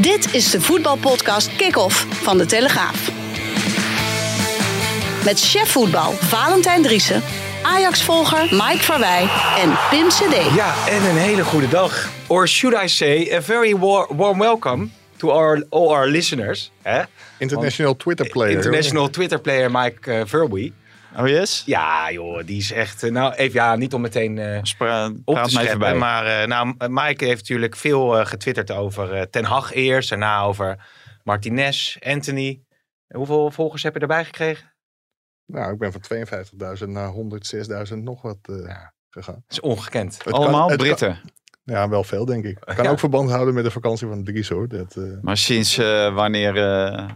Dit is de voetbalpodcast Kick-Off van De Telegraaf. Met chef voetbal Valentijn Driessen, Ajax-volger Mike Verwij en Pim CD. Ja, en een hele goede dag. Or should I say, a very war- warm welcome to our, all our listeners. Hè? International Twitter player. International Twitter player Mike uh, Verwey. Oh yes? Ja, joh, die is echt... eh, nou, even ja, niet om meteen eh, Spra op praat te scheppen. bij. Maar eh, nou, Mike heeft natuurlijk veel eh, getwitterd over eh, Ten Hag eerst. Daarna over Martinez, Anthony. Hoeveel volgers heb je erbij gekregen? Nou, ik ben van 52.000 naar 106.000 nog wat eh, Ja. gegaan. Dat is ongekend. Het Allemaal kan- Britten. kan- ja, wel veel denk ik. Kan Ja. ook verband houden met de vakantie van Dries hoor. Dat, eh, Maar sinds eh, wanneer eh,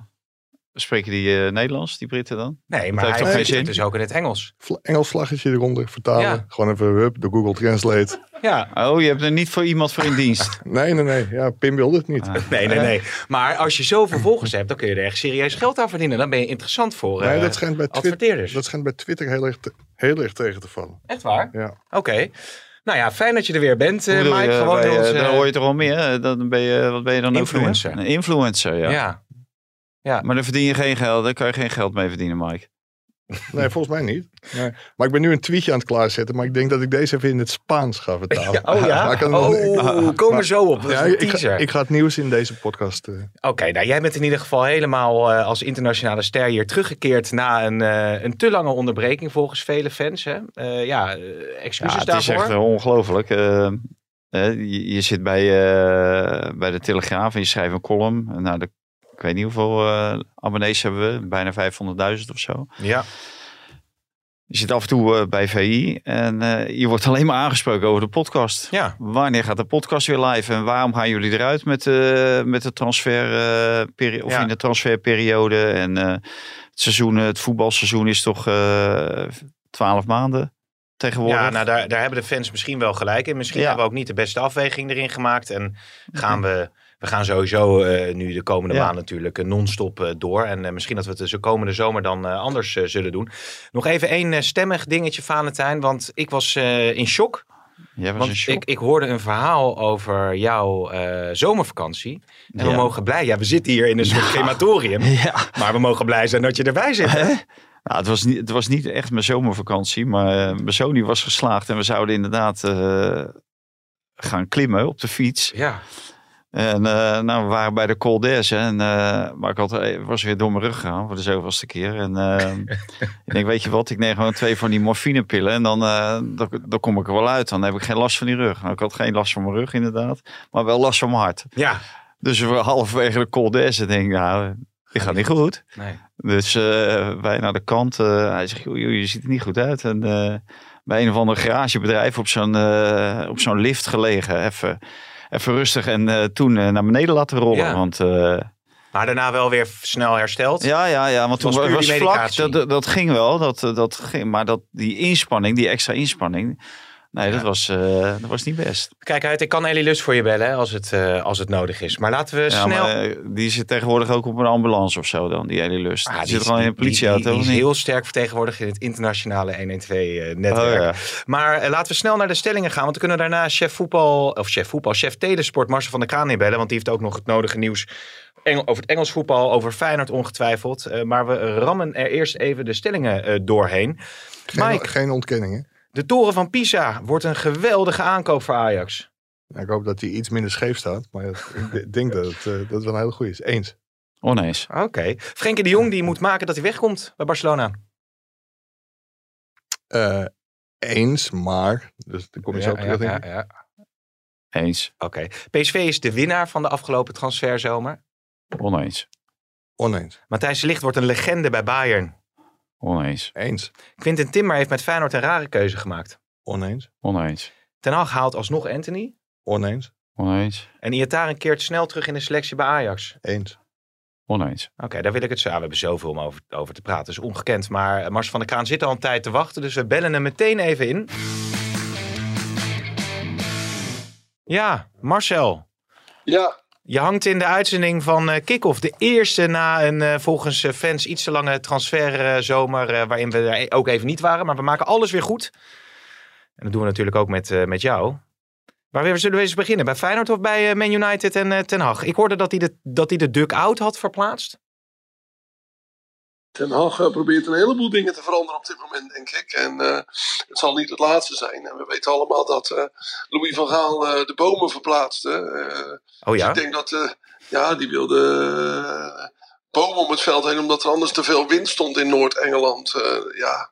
spreken die eh, Nederlands, die Britten dan? Nee, maar heeft hij toch geen heeft het dus ook in het Engels. vla- Engels vlaggetje eronder vertalen. Ja. Gewoon even hup, de Google Translate. Ja, Oh, je hebt er niet voor iemand voor in dienst. Nee, nee, nee. Ja, Pim wilde het niet. Ah. nee, nee, nee. Maar als je zoveel volgers hebt, dan kun je er echt serieus geld aan verdienen. Dan ben je interessant voor Nee, eh, dat schijnt, bij Twitter, adverteerders. dat schijnt bij Twitter heel erg, te- heel erg tegen te vallen. Echt waar? Ja. Oké. Nou ja, fijn dat je er weer bent, eh, Mike. je, Gewoon bij, dan hoor je toch wel meer. Dan ben je, wat ben je dan ook Influencer. Een influencer, ja. ja. Maar dan verdien je geen geld. Daar kan je geen geld mee verdienen, Mike. Nee, volgens mij niet. Nee. Maar ik ben nu een tweetje aan het klaarzetten. Maar ik denk dat ik deze even in het Spaans ga vertalen. Ja, oh ja? Maar ik kan- Oh, kom er zo op. Dat is Ja, een ik, ga, teaser. ik ga het nieuws in deze podcast. eh, Oké, nou jij bent in ieder geval helemaal eh, als internationale ster hier teruggekeerd na een, eh, een te lange onderbreking volgens vele fans. Hè? Eh, ja, eh, Ja, excuses het is daarvoor. echt ongelooflijk. Je, je zit bij, eh, bij de Telegraaf en je schrijft een column. Nou, de, ik weet niet hoeveel eh, abonnees hebben we. Bijna 500.000 of zo. Ja, Je zit af en toe eh, bij VI en eh, je wordt alleen maar aangesproken over de podcast. ja. Wanneer gaat de podcast weer live en waarom gaan jullie eruit met, met de transfer, peri- of Ja. in de transferperiode? En het seizoen, het voetbalseizoen is toch eh 12 maanden tegenwoordig? ja nou daar, daar hebben de fans misschien wel gelijk in. Misschien Ja. hebben we ook niet de beste afweging erin gemaakt. En gaan we, we gaan sowieso eh, nu de komende Ja. maand natuurlijk eh, non-stop eh, door. En misschien dat we het de komende zomer dan anders zullen doen. Nog even één stemmig dingetje, Valentijn. Want ik was in shock. Jij was Want een shock. ik, ik hoorde een verhaal over jouw zomervakantie. En we mogen blij, ja, we zitten hier in een soort crematorium. Ja. Maar we mogen blij zijn dat je erbij zit. hè? Nou, het, was niet, het was niet echt mijn zomervakantie, maar mijn zoon die was geslaagd en we zouden inderdaad gaan klimmen op de fiets. Ja, En eh, nou, we waren bij de Col hè, en eh, maar ik had, eh, was weer door mijn rug gegaan voor de zoveelste keer. En eh, ik denk, weet je wat, ik neem gewoon twee van die morfinepillen en dan, dan, dan kom ik er wel uit. Dan heb ik geen last van die rug. Nou, ik had geen last van mijn rug inderdaad, maar wel last van mijn hart. ja. Dus we halverwege de Col d'Huez en denk ik, nou, dit gaat niet goed. Nee. Dus wij naar de kant. hij zegt, joh, joh, je ziet er niet goed uit. En bij een of ander garagebedrijf op zo'n op zo'n lift gelegen. Even, even rustig en eh, toen eh, naar beneden laten rollen. Ja. Want eh, Maar daarna wel weer snel hersteld. ja, ja, ja, want was toen was die vlak. Dat, dat, ging wel. Dat, dat ging, maar dat, die inspanning, die extra inspanning. Nee, dat, was, eh, dat was niet best. Kijk uit, ik kan Ellie Lus voor je bellen hè, als het, eh, als het nodig is. Maar laten we Ja, snel... maar, eh, die zit tegenwoordig ook op een ambulance of zo dan, die hele lust. Ah, die, die zit is- gewoon in een die- die- politieauto. Die, is heel sterk vertegenwoordigd in het internationale 112-netwerk. Oh, ja. Maar laten we snel naar de stellingen gaan. Want we kunnen daarna chef voetbal, of chef voetbal, chef telesport Marcel van der Kraan inbellen. Want die heeft ook nog het nodige nieuws Engel- over het Engels voetbal, over Feyenoord ongetwijfeld. Eh, maar we rammen er eerst even de stellingen eh, doorheen. geen, Mike, geen ontkenningen. De toren van Pisa wordt een geweldige aankoop voor Ajax. Ja, ik hoop dat hij iets minder scheef staat. Maar ik de- denk dat het, eh, dat het wel een hele goede is. Eens. Oneens. Oké. Frenkie de Jong die moet maken dat hij wegkomt bij Barcelona. Eh, eens, maar. Dus dan kom je zo op terug, ik. ja. Eens. Oké. PSV is de winnaar van de afgelopen transferzomer. Oneens. Oneens. Matthijs de Ligt wordt een legende bij Bayern. Oneens. Eens. Quinten Timmer heeft met Feyenoord een rare keuze gemaakt. Oneens. Oneens. Ten Hag haalt alsnog Anthony. Oneens. Oneens. En Iataren keert snel terug in de selectie bij Ajax. Eens. Oneens. Oké, daar wil ik het zo. Ja, we hebben zoveel om over, over te praten. Dat is ongekend. Maar Mars van der Kraan zit al een tijd te wachten. Dus we bellen hem meteen even in. Ja, Marcel. Ja, Je hangt in de uitzending van eh Kick-Off. De eerste na een eh, volgens eh, fans iets te lange transferzomer. waarin we er ook even niet waren. Maar we maken alles weer goed. En dat doen we natuurlijk ook met, met jou. Waar zullen we eens beginnen? Bij Feyenoord of bij Man United en uh, Ten Hag? Ik hoorde dat hij de, dat hij de duck-out had verplaatst. Ten Hag uh, probeert een heleboel dingen te veranderen op dit moment, denk ik. En het zal niet het laatste zijn. En we weten allemaal dat Louis van Gaal de bomen verplaatste. oh ja? Dus ik denk dat, ja, die wilde bomen om het veld heen, omdat er anders te veel wind stond in Noord-Engeland. ja,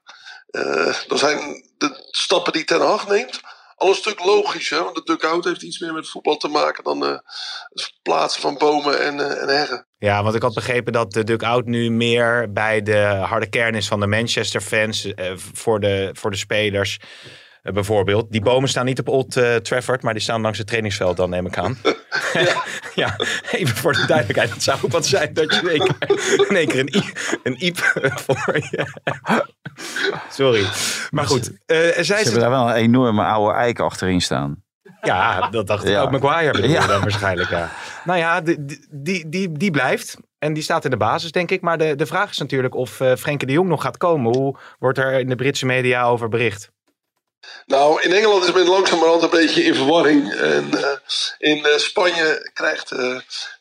er zijn de stappen die Ten Hag neemt al een stuk logischer. Want de dugout heeft iets meer met voetbal te maken dan uh, het plaatsen van bomen en, uh, en heggen. Ja, want ik had begrepen dat de dugout nu meer bij de harde kern is van de Manchester fans. Uh, voor, de, voor de spelers. Uh, bijvoorbeeld. Die bomen staan niet op Old uh, Trafford, maar die staan langs het trainingsveld dan, neem ik aan. ja. ja. even voor de duidelijkheid. Het zou ook wat zijn dat je in één keer, in één keer een, een iep voor je... Sorry. Maar goed. Uh, zij ze hebben daar wel een enorme oude eik achterin staan. Ja, dat dacht ik ja. ook. Maguire bedoel ja. dan waarschijnlijk. Ja. Nou ja, die, die, die, die blijft. En die staat in de basis, denk ik. Maar de, de vraag is natuurlijk of uh, Frenkie de Jong nog gaat komen. Hoe wordt er in de Britse media over bericht? Nou, in Engeland is men langzamerhand een beetje in verwarring. En uh, in uh, Spanje krijgt uh,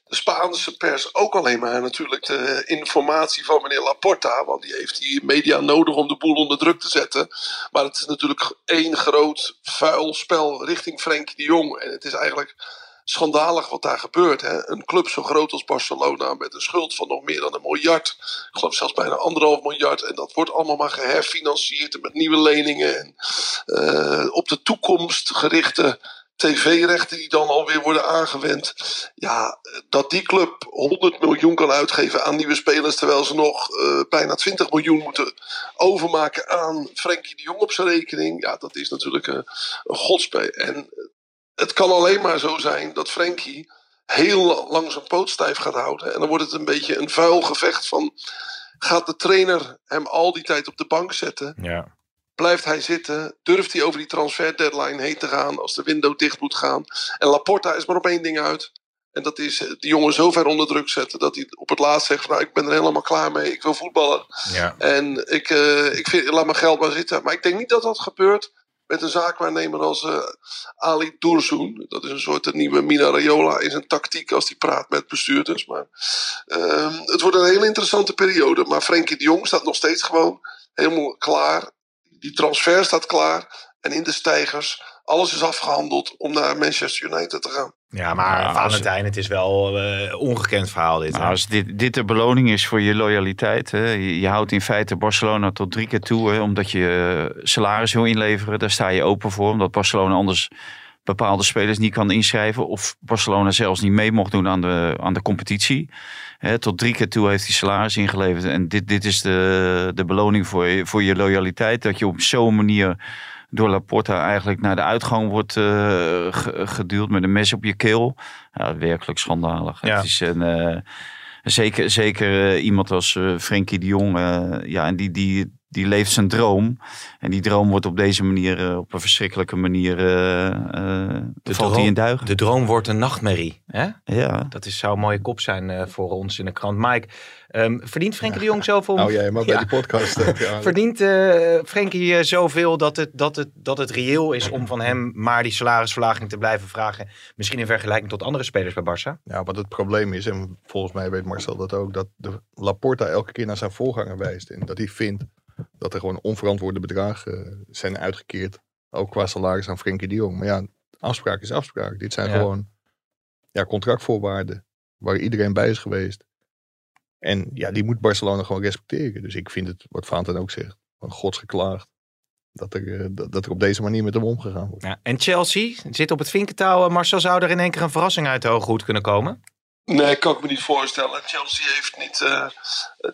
de Spaanse pers ook alleen maar natuurlijk de informatie van meneer Laporta. Want die heeft die media nodig om de boel onder druk te zetten. Maar het is natuurlijk één groot vuil spel richting Frenkie de Jong. En het is eigenlijk schandalig wat daar gebeurt. Hè? Een club zo groot als Barcelona met een schuld van nog meer dan een miljard. Ik geloof zelfs bijna anderhalf miljard. En dat wordt allemaal maar geherfinancierd met nieuwe leningen. En uh, op de toekomst gerichte tv-rechten die dan alweer worden aangewend. Ja, dat die club 100 miljoen kan uitgeven aan nieuwe spelers. Terwijl ze nog uh, bijna 20 miljoen moeten overmaken aan Frenkie de Jong op zijn rekening. Ja, dat is natuurlijk een, een godspel. En het kan alleen maar zo zijn dat Frenkie heel lang zijn poot stijf gaat houden. En dan wordt het een beetje een vuil gevecht van... gaat de trainer hem al die tijd op de bank zetten? Ja. Blijft hij zitten? Durft hij over die transfer deadline heen te gaan als de window dicht moet gaan? En Laporta is maar op één ding uit. En dat is die jongen zo ver onder druk zetten dat hij op het laatst zegt: nou, Ik ben er helemaal klaar mee, ik wil voetballen. Ja. En ik, uh, ik vind, laat mijn geld maar zitten. Maar ik denk niet dat dat gebeurt met een zaakwaarnemer als uh, Ali Dursun. Dat is een soort nieuwe Mina Raiola in zijn tactiek als hij praat met bestuurders. Maar uh, het wordt een hele interessante periode. Maar Frenkie de Jong staat nog steeds gewoon helemaal klaar. Die transfer staat klaar. En in de stijgers, alles is afgehandeld om naar Manchester United te gaan. Ja, maar ja, Valentijn, het is wel een uh, ongekend verhaal dit. Nou, als dit, dit de beloning is voor je loyaliteit. Hè, je, je, houdt in feite Barcelona tot drie keer toe. Hè, omdat je salaris wil inleveren. Daar sta je open voor. Omdat Barcelona anders bepaalde spelers niet kan inschrijven. Of Barcelona zelfs niet mee mocht doen aan de, aan de competitie. Hè, tot drie keer toe heeft hij salaris ingeleverd. En dit, dit is de, de beloning voor je, voor je loyaliteit. Dat je op zo'n manier door Laporta eigenlijk naar de uitgang wordt uh, geduwd met een mes op je keel. Ja, werkelijk schandalig. Ja. Het is een, uh, zeker zeker uh, iemand als Frenkie de Jong. ja, en die, die, die leeft zijn droom. En die droom wordt op deze manier, op een verschrikkelijke manier, de valt hij in duigen. De droom wordt een nachtmerrie. Hè? Ja. Dat is, zou een mooie kop zijn voor ons in de krant. Mike, Um, verdient Frenkie de Jong zoveel? Oh jij maar bij ja. die podcast. ja. Verdient uh, Frenkie uh, zoveel dat het, dat, het, dat het reëel is om van hem maar die salarisverlaging te blijven vragen? Misschien in vergelijking tot andere spelers bij Barça? Ja, wat het probleem is, en volgens mij weet Marcel dat ook, dat de Laporta elke keer naar zijn voorganger wijst. En dat hij vindt dat er gewoon onverantwoorde bedragen zijn uitgekeerd. Ook qua salaris aan Frenkie de Jong. Maar ja, afspraak is afspraak. Dit zijn ja. gewoon ja, contractvoorwaarden waar iedereen bij is geweest. En ja, die moet Barcelona gewoon respecteren. Dus ik vind het, wat Vaanten ook zegt, van gods geklaagd. Dat er, dat, dat er op deze manier met hem omgegaan wordt. Ja, en Chelsea zit op het vinkentouw. Marcel, zou er in één keer een verrassing uit de hoge hoed kunnen komen? Nee, kan ik me niet voorstellen. Chelsea heeft niet uh,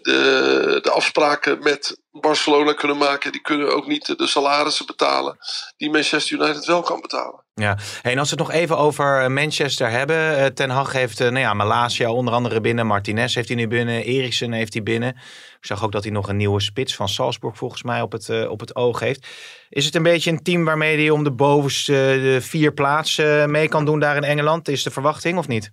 de, de afspraken met Barcelona kunnen maken. Die kunnen ook niet de salarissen betalen die Manchester United wel kan betalen. Ja, en als we het nog even over Manchester hebben. Ten Hag heeft, nou ja, Malasia onder andere binnen. Martinez heeft hij nu binnen. Eriksen heeft hij binnen. Ik zag ook dat hij nog een nieuwe spits van Salzburg volgens mij op het, op het oog heeft. Is het een beetje een team waarmee hij om de bovenste de vier plaatsen mee kan doen daar in Engeland? Is de verwachting of niet?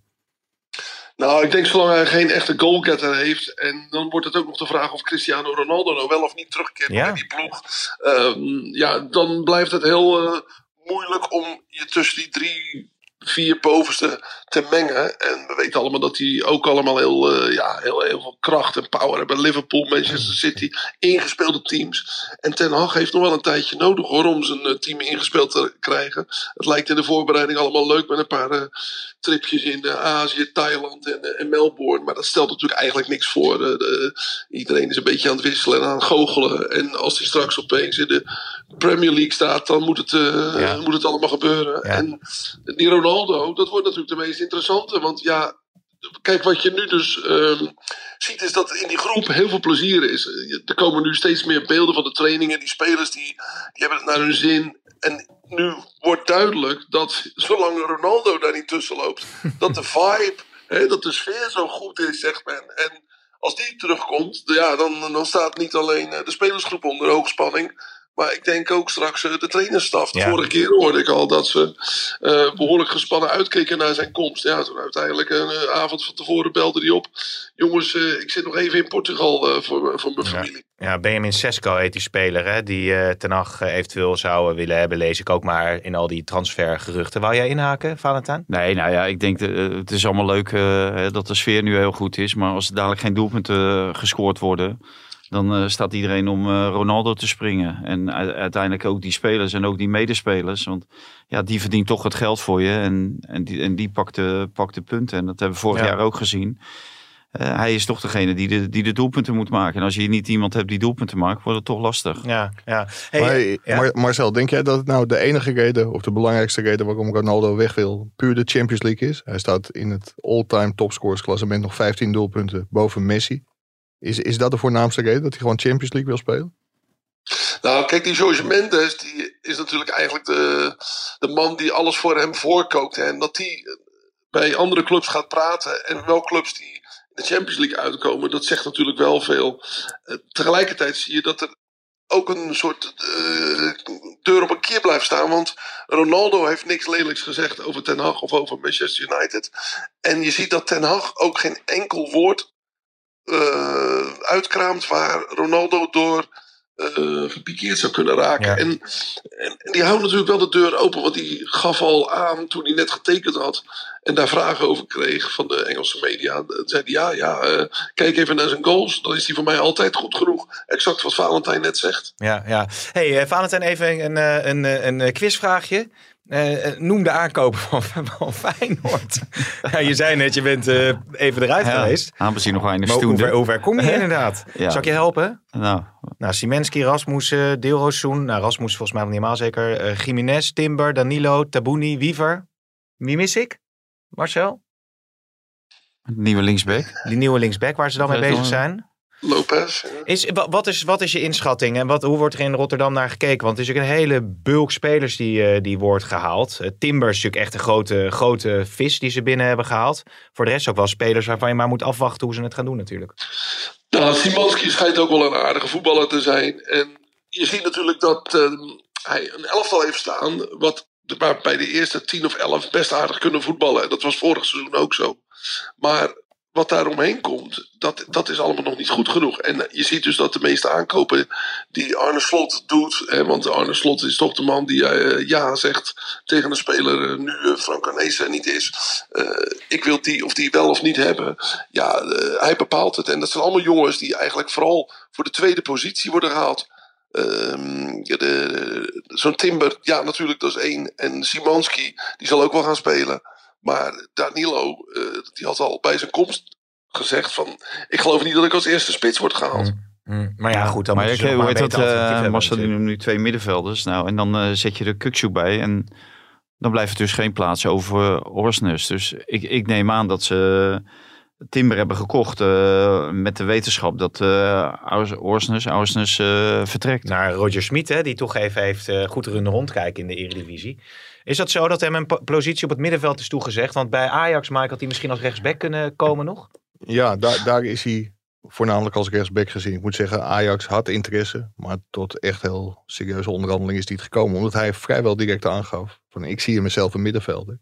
Nou, ik denk zolang hij geen echte goalgetter heeft. En dan wordt het ook nog de vraag of Cristiano Ronaldo nou wel of niet terugkeert ja. in die ploeg. Um, ja, dan blijft het heel uh, moeilijk om je tussen die drie, vier bovenste te mengen. En we weten allemaal dat die ook allemaal heel, eh, ja, heel, heel veel kracht en power hebben. Liverpool, Manchester City, ingespeelde teams. En Ten Hag heeft nog wel een tijdje nodig hoor, om zijn eh, team ingespeeld te krijgen. Het lijkt in de voorbereiding allemaal leuk met een paar eh, tripjes in Azië, Thailand en, en, Melbourne. Maar dat stelt natuurlijk eigenlijk niks voor. De, iedereen is een beetje aan het wisselen en aan het goochelen. En als hij straks opeens in de Premier League staat, dan moet het, moet het allemaal gebeuren. En die Ronaldo, dat wordt natuurlijk de meest interessante. Want ja, kijk, wat je nu dus uh, ziet is dat in die groep heel veel plezier is. Er komen nu steeds meer beelden van de trainingen. Die spelers die, die hebben het naar hun zin. En nu wordt duidelijk dat zolang Ronaldo daar niet tussen loopt, dat de vibe, hè, dat de sfeer zo goed is, zegt men. En als die terugkomt, ja, dan, dan staat niet alleen de spelersgroep onder hoogspanning. Maar ik denk ook straks uh, de trainerstaf. De vorige keer hoorde ik al dat ze uh, behoorlijk gespannen uitkeken naar zijn komst. Ja, toen uiteindelijk een uh, avond van tevoren belde hij op. Jongens, ik zit nog even in Portugal voor, voor mijn familie. Ja, Benjamin Sesko heet die speler hè, die uh, Ten Hag eventueel zou willen hebben. Lees ik ook maar in al die transfergeruchten. Wou jij inhaken, Valentijn? Nee, nou ja, ik denk dat het is allemaal leuk dat de sfeer nu heel goed is. Maar als er dadelijk geen doelpunten gescoord worden dan uh, staat iedereen om uh, Ronaldo te springen. En uiteindelijk ook die spelers en ook die medespelers. Want ja, die verdient toch het geld voor je. En, en die, en die pakt, de, pakt de punten. En dat hebben we vorig jaar ook gezien. Uh, hij is toch degene die de, die de doelpunten moet maken. En als je niet iemand hebt die doelpunten maakt, wordt het toch lastig. Ja, ja. Hey, maar, ja. Marcel, denk jij dat het nou de enige reden, of de belangrijkste reden waarom Ronaldo weg wil, puur de Champions League is? Hij staat in het all-time topscorers klassement nog 15 doelpunten boven Messi. Is, is dat de voornaamste reden dat hij gewoon Champions League wil spelen? Nou, kijk, die Jorge Mendes die is natuurlijk eigenlijk de, de man die alles voor hem voorkookt. En dat hij bij andere clubs gaat praten en welke clubs die in de Champions League uitkomen, dat zegt natuurlijk wel veel. Uh, tegelijkertijd zie je dat er ook een soort uh, deur op een keer blijft staan. Want Ronaldo heeft niks lelijks gezegd over Ten Hag of over Manchester United. En je ziet dat Ten Hag ook geen enkel woord uh, uitkraamt waar Ronaldo door uh, gepikeerd zou kunnen raken. En, en, en, die houdt natuurlijk wel de deur open, want die gaf al aan toen hij net getekend had en daar vragen over kreeg van de Engelse media. Dan zei hij: Ja, ja, uh, kijk even naar zijn goals, dan is hij voor mij altijd goed genoeg. Exact wat Valentijn net zegt. Ja, ja. Hey, Valentijn, even een, een, een, een quizvraagje. Uh, noem de aankopen van, van Feyenoord. ja, je zei net, je bent uh, even eruit ja, geweest. Aanbezien nog weinig stoende. Hoe ver, hoe ver kom je inderdaad? ja. Zal ik je helpen? Nou, nou Simenski, Rasmussen, Deelroossoen. Nou, Rasmussen volgens mij nog niet helemaal zeker. Uh, Jiménez, Timber, Danilo, Tabouni, Wiever. Wie mis ik? Marcel? Nieuwe linksback. Die nieuwe linksback waar ze dan mee bezig zijn. Lopez. Is, wat, is, wat is je inschatting en wat, hoe wordt er in Rotterdam naar gekeken? Want het is natuurlijk een hele bulk spelers die, uh, die wordt gehaald. Uh, Timber is natuurlijk echt een grote, grote vis die ze binnen hebben gehaald. Voor de rest ook wel spelers waarvan je maar moet afwachten hoe ze het gaan doen natuurlijk. Nou, Simanski schijnt ook wel een aardige voetballer te zijn. En je ziet natuurlijk dat uh, hij een elftal heeft staan... Wat, bij de eerste tien of elf best aardig kunnen voetballen. En dat was vorig seizoen ook zo. Maar wat daar omheen komt, dat, dat is allemaal nog niet goed genoeg. En je ziet dus dat de meeste aankopen die Arne Slot doet, hè, want Arne Slot is toch de man die uh, ja zegt tegen een speler, uh, nu uh, Frank niet is, ik wil die of die wel of niet hebben. Ja, hij bepaalt het. En dat zijn allemaal jongens die eigenlijk vooral voor de tweede positie worden gehaald. Um, Zo'n Timber, ja natuurlijk, dat is één. En Simanski, die zal ook wel gaan spelen. Maar Danilo, uh, die had al bij zijn komst gezegd van... ik geloof niet dat ik als eerste spits word gehaald. Mm, mm. Maar ja, goed, dan maar moet je hoe heet dat? Uh, Marcel nu twee middenvelders. Nou, en dan uh, zet je de Kuksu bij. En dan blijft er dus geen plaats over Orsnes. Dus ik, ik neem aan dat ze Timber hebben gekocht uh, met de wetenschap dat uh, Orsnes, Orsnes vertrekt. Naar Roger Smit, hè, die toch even heeft goed runde rondkijken in de Eredivisie. Is dat zo dat hem een positie op het middenveld is toegezegd? Want bij Ajax, Mike, had hij misschien als rechtsback kunnen komen nog? Ja, daar, daar is hij voornamelijk als rechtsback gezien. Ik moet zeggen, Ajax had interesse, maar tot echt heel serieuze onderhandeling is niet gekomen. Omdat hij vrijwel direct aangaf van ik zie in mezelf een middenvelder.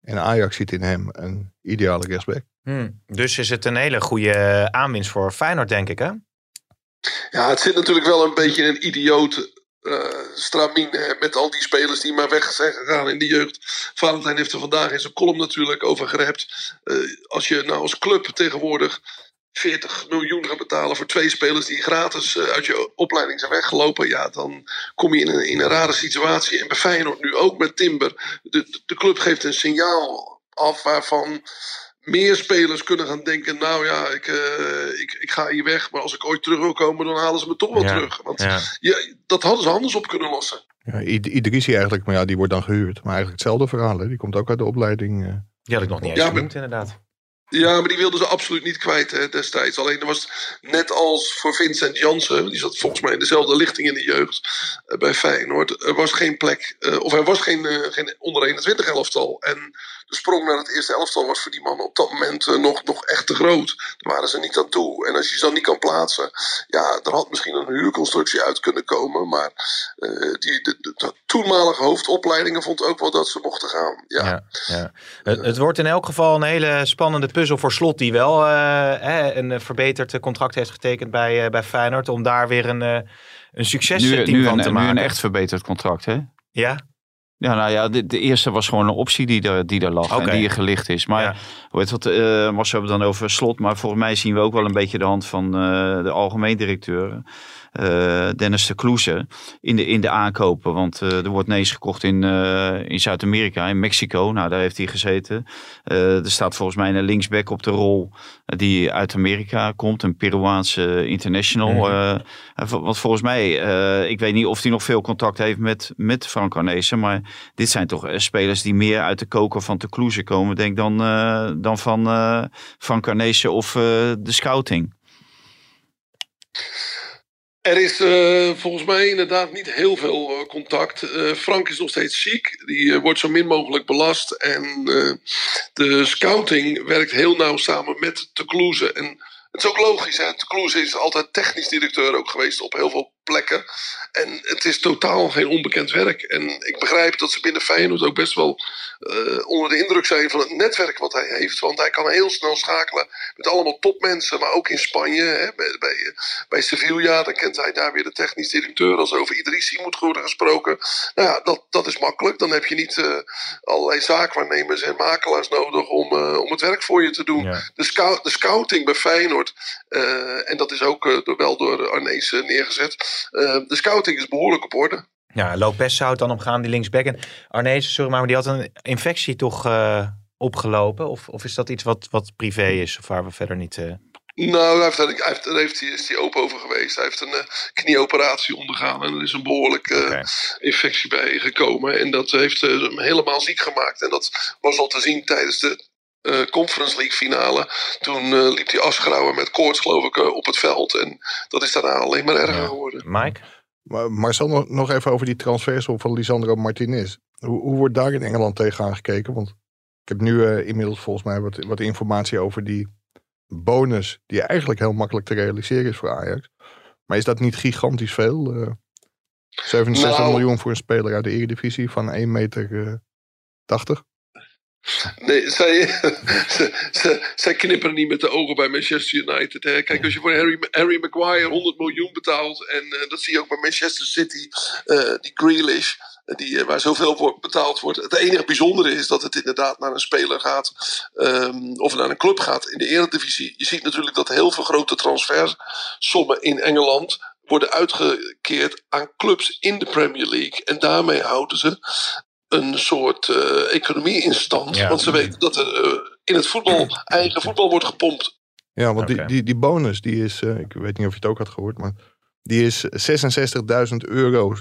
En Ajax ziet in hem een ideale rechtsback. Hmm, dus is het een hele goede aanwinst voor Feyenoord, denk ik hè? Ja, het zit natuurlijk wel een beetje een idioot hè, met al die spelers die maar weg zijn gegaan in de jeugd. Valentijn heeft er vandaag in zijn column natuurlijk over gerept. Eh, als je nou als club tegenwoordig 40 miljoen gaat betalen voor twee spelers die gratis eh, uit je opleiding zijn weggelopen, ja, dan kom je in een, in een rare situatie. En bij Feyenoord nu ook met Timber. De, de club geeft een signaal af waarvan meer spelers kunnen gaan denken, nou ja, ik, eh, ik, ik ga hier weg, maar als ik ooit terug wil komen, dan halen ze me toch wel Ja, terug. Want ja. ja, dat hadden ze anders op kunnen lossen. Ja, I- Idrissi eigenlijk, maar ja, die wordt dan gehuurd. Maar eigenlijk hetzelfde verhaal, hè. Die komt ook uit de opleiding. eh. Die had ik nog niet eens Ja, maar- genoemd, inderdaad. Ja, maar die wilden ze absoluut niet kwijt hè, destijds. Alleen er was net als voor Vincent Jansen, die zat volgens mij in dezelfde lichting in de jeugd eh, bij Feyenoord. Er was geen plek, eh, of er was geen, eh, geen onder 21 elftal. En de sprong naar het eerste elftal was voor die mannen op dat moment eh, nog, nog echt te groot. Daar waren ze niet aan toe. En als je ze dan niet kan plaatsen, ja, er had misschien een huurconstructie uit kunnen komen. Maar eh, die, de, de, de toenmalige hoofdopleidingen vond ook wel dat ze mochten gaan. Ja. Ja, ja. Het, het wordt in elk geval een hele spannende puzzel voor Slot, die wel eh, hè, een verbeterd contract heeft getekend bij, eh, bij Feyenoord, om daar weer een, een Nu, succesteam nu, van een, te nu maken. een echt verbeterd contract, hè? Ja, Ja, nou ja, de, de eerste was gewoon een optie die er, die er lag en die er gelicht is. Maar Ja. hoe heet wat, eh Marcel hebben we dan over slot. Maar volgens mij zien we ook wel een beetje de hand van eh, de algemeen directeur. Eh, Dennis de Kloeze in de, in de aankopen. Want eh, er wordt nees gekocht in, eh, in Zuid-Amerika, in Mexico. Nou, daar heeft hij gezeten. Er staat volgens mij een linksback op de rol die uit Amerika komt. Een Peruaanse international. Mhm. Want volgens mij, ik weet niet of hij nog veel contact heeft met, met Frank Arnezen. Maar dit zijn toch spelers die meer uit de koker van de Kloeze komen, denk ik, dan, dan van Frank Arnezen of de scouting. Er is eh, volgens mij inderdaad niet heel veel eh, contact. Eh, Frank is nog steeds ziek. Die wordt zo min mogelijk belast. En de scouting werkt heel nauw samen met de Kloeze. En het is ook logisch. Hè? De Kloeze is altijd technisch directeur ook geweest op heel veel plekken. En het is totaal geen onbekend werk. En ik begrijp dat ze binnen Feyenoord ook best wel eh, onder de indruk zijn van het netwerk wat hij heeft. Want hij kan heel snel schakelen met allemaal topmensen. Maar ook in Spanje, hè, bij, bij, bij Sevilla, dan kent hij daar weer de technisch directeur. Als er over Idrissi moet worden gesproken. Nou ja, dat, dat is makkelijk. Dan heb je niet eh, allerlei zaakwaarnemers en makelaars nodig om, eh, om het werk voor je te doen. Ja. De, de scouting bij Feyenoord, eh, en dat is ook eh, door, wel door Arnees eh, neergezet. Eh, de scouting is behoorlijk op orde. ja Lopez zou het dan omgaan, die linksback. En Arnezen, sorry, maar die had een infectie toch eh, opgelopen? Of, of is dat iets wat, wat privé is, of waar we verder niet... eh, Nou, hij heeft, hij heeft, daar heeft hij, is hij open over geweest. Hij heeft een knieoperatie ondergaan en er is een behoorlijke eh, infectie bij gekomen. En dat heeft hem helemaal ziek gemaakt. En dat was al te zien tijdens de eh, Conference League finale. Toen eh, liep hij afschrouwen met koorts, geloof ik, eh, op het veld. En dat is daarna alleen maar erger Ja. geworden. Mike? Maar Marcel, nog, even over die transfersom van Lisandro Martinez. Hoe, hoe wordt daar in Engeland tegenaan gekeken? Want ik heb nu eh, inmiddels volgens mij wat, wat informatie over die bonus... die eigenlijk heel makkelijk te realiseren is voor Ajax. Maar is dat niet gigantisch veel? Eh 67 Nou. miljoen voor een speler uit de Eredivisie van 1 meter eh 80? Nee, zij, ze, knipperen niet met de ogen bij Manchester United. Hè. Kijk, als je voor Harry, Harry Maguire 100 miljoen betaalt. En eh, dat zie je ook bij Manchester City. eh, die Grealish, eh, die, waar zoveel voor betaald wordt. Het enige bijzondere is dat het inderdaad naar een speler gaat. ehm, of naar een club gaat in de Eredivisie. Je ziet natuurlijk dat heel veel grote transfersommen in Engeland worden uitgekeerd aan clubs in de Premier League. En daarmee houden ze een soort eh, economie in stand. Ja. Want ze weten dat er eh, in het voetbal eigen voetbal wordt gepompt. Ja, want die, die, die bonus, die is, eh, ik weet niet of je het ook had gehoord, maar die is 66.000 euro,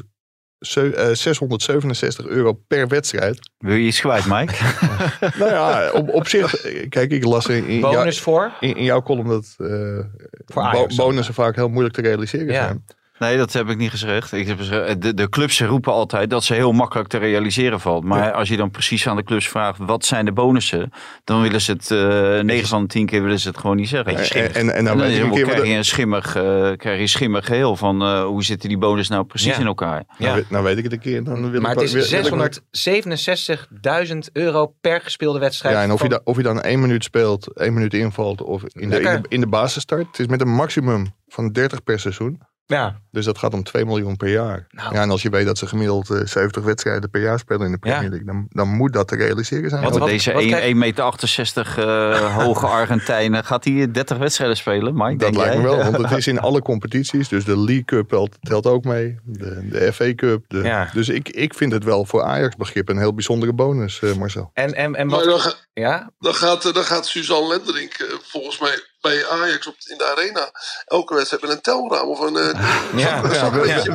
Zeu- eh, 667 euro per wedstrijd. Wil je iets kwijt, Mike? nou ja, op, op zich, kijk, ik las in, in, jou- Bonus voor? in, in jouw column dat eh, Voor bo- bonussen vaak heel moeilijk te realiseren Ja. zijn. Nee, dat heb ik niet gezegd. Ik heb gezegd de, de clubs roepen altijd dat ze heel makkelijk te realiseren valt. Maar Ja. als je dan precies aan de clubs vraagt wat zijn de bonussen, dan willen ze het eh 9 van de 10 keer willen ze het gewoon niet zeggen. En, en, en En dan krijg je een schimmig, eh, krijg je een schimmig geheel van eh, hoe zitten die bonus nou precies Ja. in elkaar. Ja. nou, weet- nou weet ik het een keer. Dan wil Maar ik, het is wil ik- 667.000 euro per gespeelde wedstrijd. Ja, en of je, of je dan één minuut speelt, één minuut invalt of in de, in de, in de basisstart. Het is met een maximum van 30 per seizoen. Ja. Dus dat gaat om 2 miljoen per jaar. Nou. Ja, en als je weet dat ze gemiddeld eh, 70 wedstrijden per jaar spelen in de Premier Ja. League, dan, dan moet dat te realiseren zijn. Wat- deze wat 1 krijg- 1,68 meter eh, hoge Argentijn, gaat hij 30 wedstrijden spelen, Mike? dat denk lijkt me wel, want het is in alle competities. Dus de League Cup telt, ook mee. De, de FA Cup. De, Ja. Dus ik, ik vind het wel voor Ajax begrip een heel bijzondere bonus, eh, Marcel. En, en, en Maar wat... dan, ga- Ja? dan, gaat, eh, dan gaat Suzanne Lenderink eh, volgens mij bij Ajax op, in de arena. Elke wedstrijd met een telraam of een... eh, Ja, zak- Ja, zak-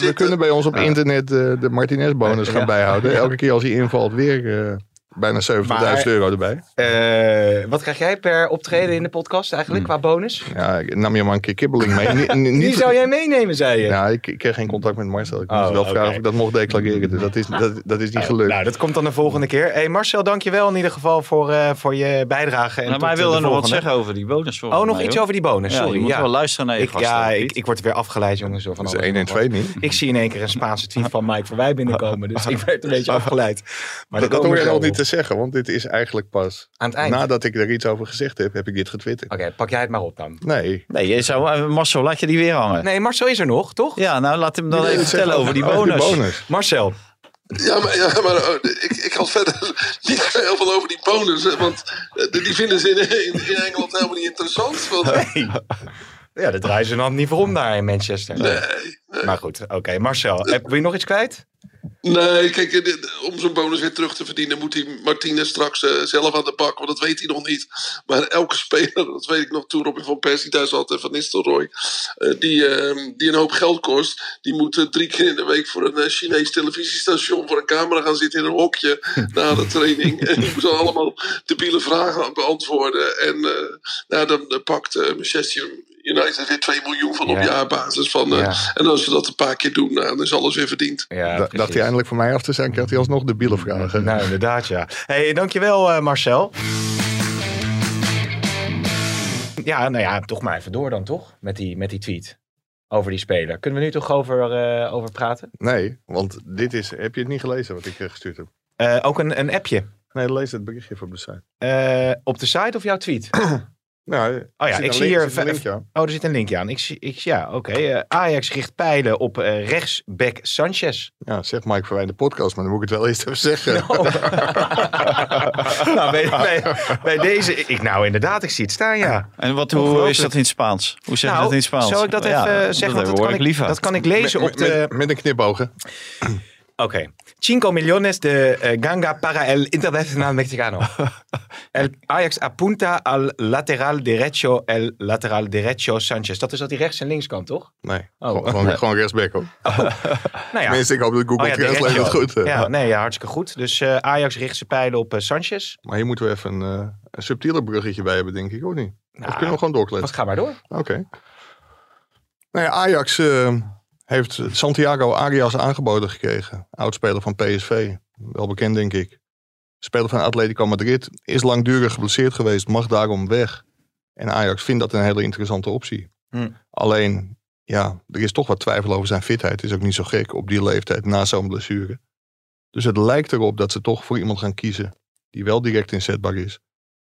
we, kunnen bij ons op internet eh, de Martinez-bonus gaan Ja. bijhouden. Elke keer als hij invalt weer eh, bijna 70.000 Maar- euro erbij. Eh, wat krijg jij per optreden in de podcast eigenlijk qua bonus? Ja, ik nam je maar een keer kibbeling mee. Ni- ni- Die niet, zou jij meenemen, zei je? Ja, ik, ik kreeg geen contact met Marcel. Ik Oh, moest wel vragen of ik dat mocht declareren. Dus dat is, dat, dat is niet gelukt. Nou, dat komt dan de volgende keer. Hey Marcel, dankjewel in ieder geval voor, eh, voor je bijdrage. En Nou, maar hij wilde de nog wat zeggen over die bonus. Oh, nog iets over die bonus. Ja, Sorry. je moet ja. wel luisteren naar je Ik, gasten. ja, ik, ik word weer afgeleid, jongens. Door van dus alles 1 en en nog 2 wat. niet. Ik zie in één keer een Spaanse tweet van Mike Verwij binnenkomen. Dus ik werd een beetje afgeleid. Maar dat hoor je we nog zo niet zeggen, want dit is eigenlijk pas Aan het eind. nadat ik er iets over gezegd heb, heb ik dit getwitterd. Oké, pak jij het maar op dan. Nee. Nee, je zou, eh, Marcel, laat je die weer hangen. Nee, Marcel is er nog, toch? Ja, nou laat hem dan Nee, even vertellen over die over bonus. Marcel. Ja, maar, ja, maar oh, ik, ik had verder niet heel veel over die bonus. Want eh, die vinden ze in, in, in Engeland helemaal niet interessant. Want, Ja, dat draaien ze dan niet voor om daar in Manchester. nee, Maar goed, oké. Marcel, heb- wil je nog iets kwijt? Nee, kijk, om zo'n bonus weer terug te verdienen... moet hij Martinez straks eh, zelf aan de bak. Want dat weet hij nog niet. Maar elke speler, dat weet ik nog toen Robin van Persie thuis had... en Van Nistelrooy, eh, die, eh, die een hoop geld kost... die moet eh, drie keer in de week voor een Chinees televisiestation... voor een camera gaan zitten in een hokje na de training. En die moet allemaal debiele vragen beantwoorden. En nou, dan pakt Manchester United weer 2 miljoen van op Ja. jaarbasis. Van, eh, Ja. En als ze dat een paar keer doen, nou, dan is alles weer verdiend. Ja, Da- dacht hij eindelijk van mij af te zijn, krijgt hij alsnog de bielen vragen. Nou, inderdaad, ja. hey, dankjewel eh, Marcel. Ja, nou ja, toch maar even door dan, toch? Met die, met die tweet over die speler. Kunnen we nu toch over, eh, over praten? Nee, want dit is... Heb je het niet gelezen wat ik gestuurd heb? Eh, ook een, een appje. Nee, lees het berichtje op de site. Eh, op de site of jouw tweet? Nou, Oh ja, ik zie link- hier... een linkje aan. Oh, er zit een linkje aan. Ik zie, ik, ja, oké. Eh, Ajax richt pijlen op eh, rechtsback Sanchez. Ja, zeg Mike voor wij de podcast, maar dan moet ik het wel eerst even zeggen. nou, bij, bij, bij deze... Ik, nou, inderdaad, ik zie het staan, ja. En wat, hoe is dat in het Spaans? Hoe zeg je Nou, dat in het Spaans? Zal ik dat Ja, even zeggen? Dat, hoor kan ik dat kan ik lezen met, op de... met, met een knipogen. Oké. 5 millones de eh, ganga para el internacional mexicano. El Ajax apunta al lateral derecho, el lateral derecho Sanchez. Dat is dat die rechts en links kan, toch? Nee, Oh. gewoon, gewoon, gewoon rechtsback hoor. Nou ja. Tenminste, ik hoop dat Google Oh ja, Translate derecho. het goed. eh, Ja, nee, ja, hartstikke goed. Dus eh, Ajax richt zijn pijlen op eh, Sanchez. Maar hier moeten we even een, eh, een subtieler bruggetje bij hebben, denk ik, of niet? Nou, of kunnen we gewoon doorkletsen? Wat ga maar door. Oké. Nou ja, Ajax eh, heeft Santiago Arias aangeboden gekregen. Oudspeler van PSV. Wel bekend, denk ik. Speler van Atletico Madrid. Is langdurig geblesseerd geweest. Mag daarom weg. En Ajax vindt dat een hele interessante optie. Hm. Alleen, ja, er is toch wat twijfel over zijn fitheid. Is ook niet zo gek op die leeftijd na zo'n blessure. Dus het lijkt erop dat ze toch voor iemand gaan kiezen. Die wel direct inzetbaar is.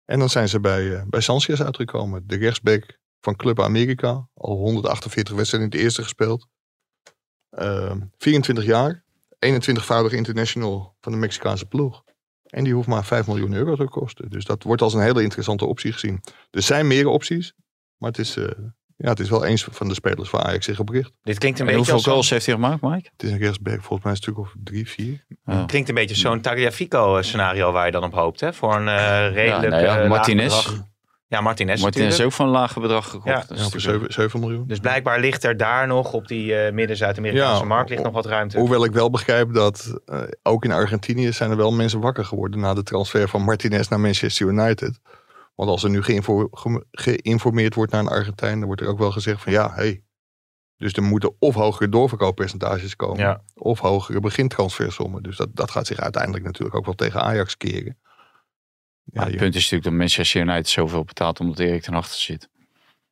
En dan zijn ze bij, eh, bij Sanchez uitgekomen. De rechtsback van Club America. Al 148 wedstrijden in het eerste gespeeld. Ehm, 24 jaar. 21-voudig international van de Mexicaanse ploeg. En die hoeft maar 5 miljoen euro te kosten. Dus dat wordt als een hele interessante optie gezien. Er zijn meer opties. Maar het is, eh, ja, het is wel eens van de spelers waar Ajax zich op richt. Dit klinkt een En beetje hoeveel goals heeft hij gemaakt, Mike? Het is een rechtsback volgens mij een stuk of drie, vier. Ja. Klinkt een beetje zo'n Tagliafico scenario waar je dan op hoopt, hè? Voor een eh, redelijk nou ja, eh, laag Martinez. Ja, Martinez Martinez is ook van een lage bedrag gekocht. Ja. Is Ja, voor natuurlijk- 7, 7 miljoen. Dus blijkbaar ligt er daar nog op die eh, midden-Zuid-Amerikaanse Ja, markt ligt nog wat ruimte. Hoewel ik wel begrijp dat eh, ook in Argentinië zijn er wel mensen wakker geworden na de transfer van Martinez naar Manchester United. Want als er nu geïnfo- ge- geïnformeerd wordt naar een Argentijn, dan wordt er ook wel gezegd van ja, hey. Dus er moeten of hogere doorverkooppercentages komen, Ja. of hogere begintransfersommen. Dus dat, dat gaat zich uiteindelijk natuurlijk ook wel tegen Ajax keren. Maar Ja, het punt is natuurlijk dat Manchester United zoveel betaalt omdat Erik ten achter zit.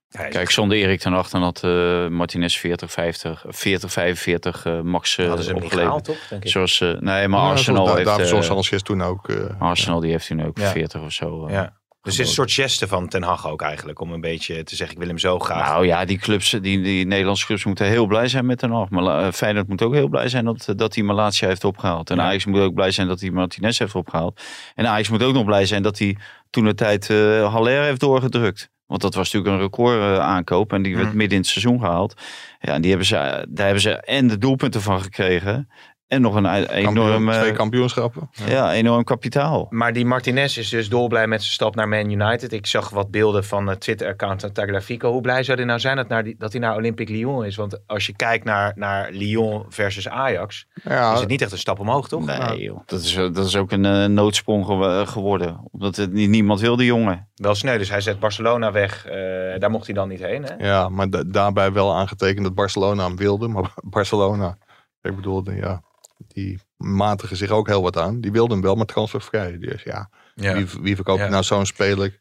Ja, Kijk, zonder Erik ten achter had eh, Martinez 40, 50, 40, 45 eh, max eh, hadden ze hem niet opgeleverd. gehaald, toch? Denk ik. Zoals, eh, nee, maar Ja, Arsenal zoals Da- heeft... David eh, Sanchez toen ook. eh, Arsenal die heeft toen ook Ja. 40 of zo. eh. Ja. Dus het is een soort geste van Ten Hag ook eigenlijk. Om een beetje te zeggen, ik wil hem zo graag. Nou ja, die clubs, die, die Nederlandse clubs moeten heel blij zijn met Ten Hag. Maar uh, Feyenoord moet ook heel blij zijn dat, dat hij Malatia heeft opgehaald. En Ja. Ajax moet ook blij zijn dat hij Martinez heeft opgehaald. En Ajax moet ook nog blij zijn dat hij toen de tijd eh Haller heeft doorgedrukt. Want dat was natuurlijk een record eh, aankoop. En die werd Mhm. midden in het seizoen gehaald. Ja, en die hebben ze, daar hebben ze en de doelpunten van gekregen. En nog een e- Kampioen- enorm, eh, twee kampioenschappen. ja, enorm kapitaal. Maar die Martinez is dus dolblij met zijn stap naar Man United. Ik zag wat beelden van het Twitter-account van Tagliafico. Hoe blij zou hij nou zijn dat, naar die, dat hij naar Olympique Lyon is? Want als je kijkt naar, naar Lyon versus Ajax, Ja, is het niet echt een stap omhoog, toch? Nee, joh. Dat, is, dat is ook een eh, noodsprong gew- geworden. Omdat het niet, niemand wil, die jongen. Wel sneu, dus hij zet Barcelona weg. Eh, daar mocht hij dan niet heen, hè? ja, maar da- daarbij wel aangetekend dat Barcelona hem wilde. Maar Barcelona, ik bedoel, de- ja, die matigen zich ook heel wat aan. Die wilden hem wel, maar transfervrij. Dus ja, Ja. wie, wie verkoopt Ja. nou zo'n speler?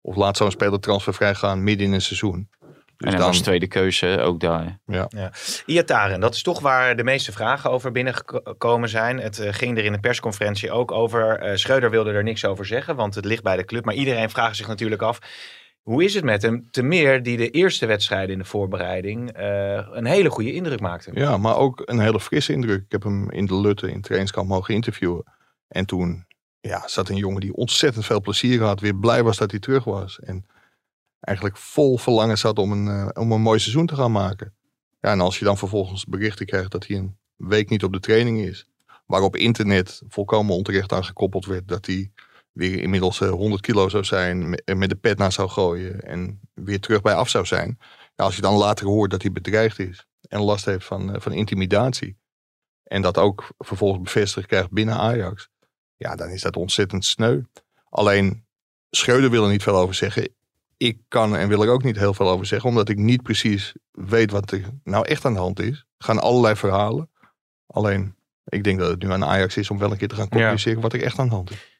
Of laat zo'n speler transfervrij gaan midden in een seizoen? en Dus hij dan, was tweede keuze ook daar. Iataren, dat is toch waar de meeste vragen over binnengekomen zijn. Het eh, ging er in de persconferentie ook over. Eh Schreuder wilde er niks over zeggen, want het ligt bij de club. Maar iedereen vraagt zich natuurlijk af, hoe is het met hem? Te meer die de eerste wedstrijden in de voorbereiding eh, een hele goede indruk maakte. Ja, maar ook een hele frisse indruk. Ik heb hem in de Lutte in het trainingskamp mogen interviewen. En toen ja, zat een jongen die ontzettend veel plezier had. Weer blij was dat hij terug was. En eigenlijk vol verlangen zat om een, eh, om een mooi seizoen te gaan maken. Ja, en als je dan vervolgens berichten krijgt dat hij een week niet op de training is. Waarop internet volkomen onterecht aan gekoppeld werd. Dat hij weer inmiddels eh, 100 kilo zou zijn. eh, Met de pet naar zou gooien. En weer terug bij af zou zijn. Ja, als je dan later hoort dat hij bedreigd is en last heeft van, eh, van intimidatie. En dat ook vervolgens bevestigd krijgt binnen Ajax. Ja, dan is dat ontzettend sneu. Alleen Schreuder wil er niet veel over zeggen. Ik kan en wil er ook niet heel veel over zeggen, omdat ik niet precies weet wat er nou echt aan de hand is. Er gaan allerlei verhalen. Alleen, ik denk dat het nu aan Ajax is om wel een keer te gaan communiceren wat er echt aan de hand is.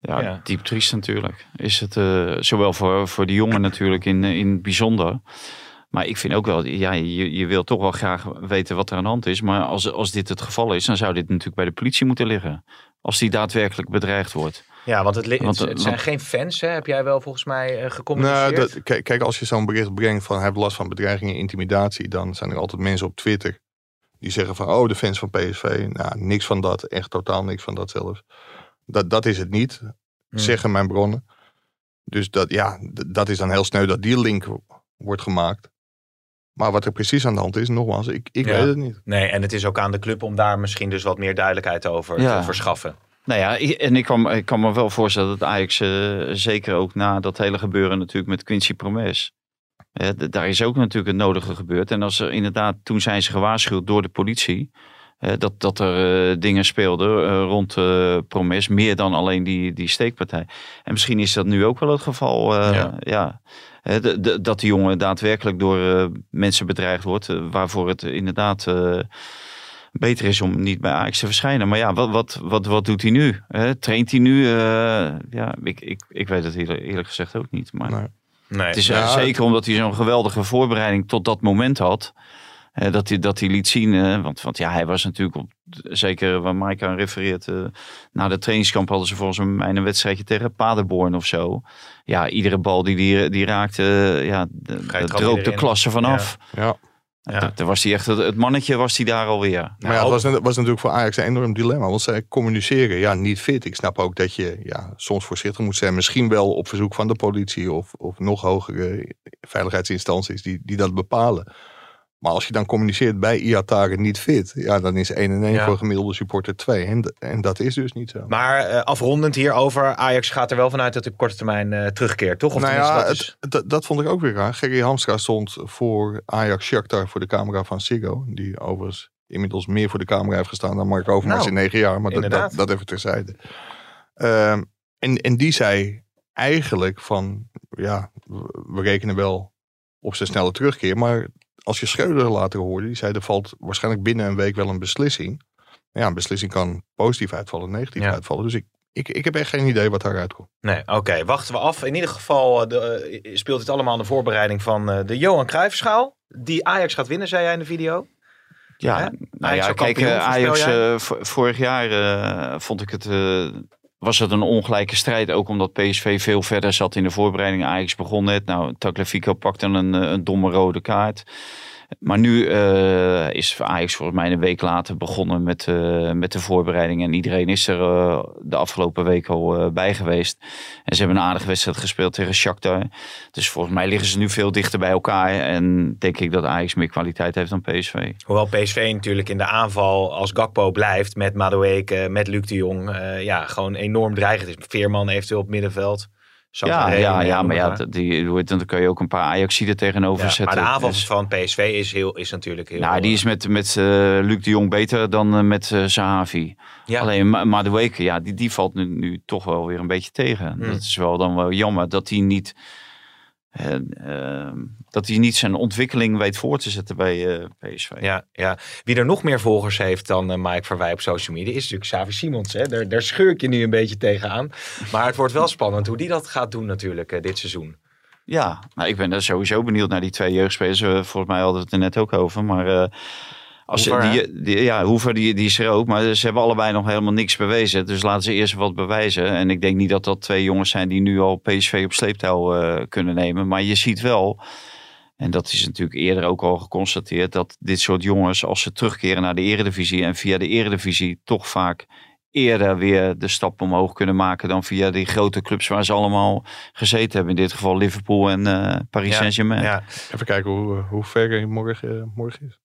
Ja, Ja. diep triest natuurlijk. Is het eh, zowel voor, voor de jongen natuurlijk in, eh, in het bijzonder. Maar ik vind ook wel, ja, je, je wil toch wel graag weten wat er aan de hand is. Maar als, als dit het geval is, dan zou dit natuurlijk bij de politie moeten liggen. Als die daadwerkelijk bedreigd wordt. Ja, want het, Want, het, eh, het zijn want- geen fans, hè? heb jij wel volgens mij Nou, gecommuniceerd? dat, kijk, kijk, als je zo'n bericht brengt van hij heeft last van bedreigingen en intimidatie, dan zijn er altijd mensen op Twitter die zeggen van oh, de fans van PSV. Nou, niks van dat, echt totaal niks van dat zelfs. Dat, dat is het niet, Hmm. zeggen mijn bronnen. Dus dat, ja, dat is dan heel sneu dat die link wordt gemaakt. Maar wat er precies aan de hand is, nogmaals, ik, ik Ja. weet het niet. Nee, en het is ook aan de club om daar misschien dus wat meer duidelijkheid over Ja. te verschaffen. Nou ja, ik- en ik kan, ik kan me wel voorstellen dat Ajax, eh, zeker ook na dat hele gebeuren natuurlijk met Quincy Promes. eh, daar is ook natuurlijk het nodige gebeurd. En als er inderdaad, toen zijn ze gewaarschuwd door de politie. Eh, dat, dat er eh, dingen speelden eh, rond Promes, meer dan alleen die, die steekpartij. En misschien is dat nu ook wel het geval. Ja. ja. Eh, d- d- dat die jongen daadwerkelijk door mensen bedreigd wordt. waarvoor het inderdaad beter is om niet bij Ajax te verschijnen. Maar ja, wat, wat, wat, wat doet hij nu? Traint hij nu? Ja, ik, ik, ik weet het eerlijk, eerlijk gezegd ook niet. Maar Nee. Nee. het is Ja, zeker omdat hij zo'n geweldige voorbereiding tot dat moment had. Eh, dat, hij, dat hij liet zien. eh, want, want ja, hij was natuurlijk op, zeker waar Mike aan refereert. eh, na de trainingskamp hadden ze volgens mij een wedstrijdje tegen Paderborn of zo. Ja, iedere bal die die, die raakte, ja, droop de klasse vanaf. Ja. Ja. Daar was hij echt, het, mannetje was hij daar alweer. Maar Nou, ja, het was, het was natuurlijk voor Ajax een enorm dilemma. Want zij communiceren, ja, niet fit. Ik snap ook dat je ja, soms voorzichtig moet zijn. Misschien wel op verzoek van de politie of, of nog hogere veiligheidsinstanties die, die dat bepalen. Maar als je dan communiceert bij Iataren niet fit, ja, dan is 1 en 1 Ja. voor gemiddelde supporter 2. En, en dat is dus niet zo. Maar eh, afrondend hierover, Ajax gaat er wel vanuit dat hij op korte termijn eh, terugkeert, toch? Of nou ja, dat is... het- dat, vond ik ook weer raar. Gerry Hamstra stond voor Ajax Shakhtar voor de camera van Siggo. Die overigens inmiddels meer voor de camera heeft gestaan dan Mark Overmars Nou, in negen jaar. Maar dat, dat, dat even terzijde. Ehm, en, en die zei eigenlijk van, ja, we rekenen wel op zijn snelle terugkeer. Maar als je Schreuder later hoorde, die zei er valt waarschijnlijk binnen een week wel een beslissing. Ja, een beslissing kan positief uitvallen, negatief Ja. uitvallen. Dus ik, ik, ik heb echt geen idee wat daaruit komt. Nee, oké, wachten we af. In ieder geval eh, de, eh, speelt het allemaal aan de voorbereiding van eh, de Johan Cruijffschaal. Die Ajax gaat winnen, zei jij in de video. Ja, Hè? nou Ajax ja, kijk, kampioen, Ajax vorig jaar vond ik het eh, was het een ongelijke strijd. Ook omdat PSV veel verder zat in de voorbereiding. Ajax begon net. Nou, Tagliafico pakte een, eh, een domme rode kaart. Maar nu uh, is Ajax volgens mij een week later begonnen met, uh, met de voorbereiding. En iedereen is er uh, de afgelopen week al bij geweest. En ze hebben een aardige wedstrijd gespeeld tegen Shakhtar. Dus volgens mij liggen ze nu veel dichter bij elkaar. En denk ik dat Ajax meer kwaliteit heeft dan PSV. Hoewel PSV natuurlijk in de aanval als Gakpo blijft met Madueke, met Luc de Jong. ja, gewoon enorm dreigend is. Veerman eventueel op middenveld. Ja, ja, ja, maar ja, die, dan kun je ook een paar Ajaxiden tegenover ja, zetten. Maar de aanval dus, van PSV is, heel, is natuurlijk heel... Nou, die is met, met uh, Luc de Jong beter dan uh, met uh, Sahavi. Ja. Alleen Madueke, ja, die, die valt nu, nu toch wel weer een beetje tegen. Hmm. Dat is wel dan wel jammer dat hij niet uh, dat hij niet zijn ontwikkeling weet voor te zetten bij uh, PSV. Ja, ja, wie er nog meer volgers heeft dan uh, Mike Verwij op social media is natuurlijk Xavi Simons. Hè? Daar, daar scheur ik je nu een beetje tegenaan. Maar het wordt wel spannend hoe die dat gaat doen natuurlijk dit seizoen. Ja, nou, ik ben er sowieso benieuwd naar die twee jeugdspelers. volgens mij hadden we het er net ook over. Maar als Hoever, die, die, ja, Hoever die, die is er ook, maar ze hebben allebei nog helemaal niks bewezen. Dus laten ze eerst wat bewijzen. En ik denk niet dat dat twee jongens zijn die nu al PSV op sleeptouw uh, kunnen nemen. Maar je ziet wel, en dat is natuurlijk eerder ook al geconstateerd, dat dit soort jongens, als ze terugkeren naar de eredivisie en via de eredivisie toch vaak eerder weer de stap omhoog kunnen maken dan via die grote clubs waar ze allemaal gezeten hebben. In dit geval Liverpool en uh, Paris Saint-Germain. Ja. Even kijken hoe, hoe ver morgen, morgen is.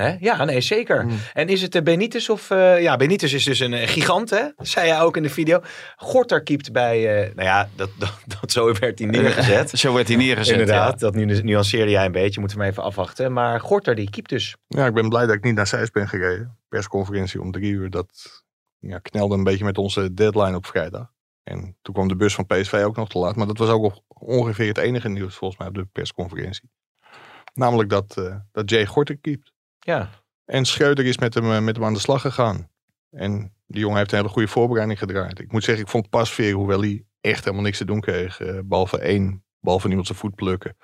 Hè? Ja, nee, zeker. Hmm. En is het de Benitez of... Uh, ja, Benitez is dus een gigant, hè? zei jij ook in de video. Gorter keept bij... Uh, nou ja, dat, dat, dat, zo werd hij neergezet. zo werd hij neergezet, Inderdaad, dat nu, nuanceerde jij een beetje. Moeten we even afwachten. Maar Gorter, die keept dus. Ja, ik ben blij dat ik niet naar Zeist ben gereden. Persconferentie om drie uur. Dat ja, knelde een beetje met onze deadline op vrijdag. En toen kwam de bus van PSV ook nog te laat. Maar dat was ook ongeveer het enige nieuws volgens mij op de persconferentie. Namelijk dat, uh, dat Jay Gorter keept. Ja. En Schreuder is met hem, eh, met hem aan de slag gegaan. En die jongen heeft een hele goede voorbereiding gedraaid. Ik moet zeggen, ik vond Pasveer, hoewel hij echt helemaal niks te doen kreeg, uh, behalve één, behalve niemand zijn voet plukken,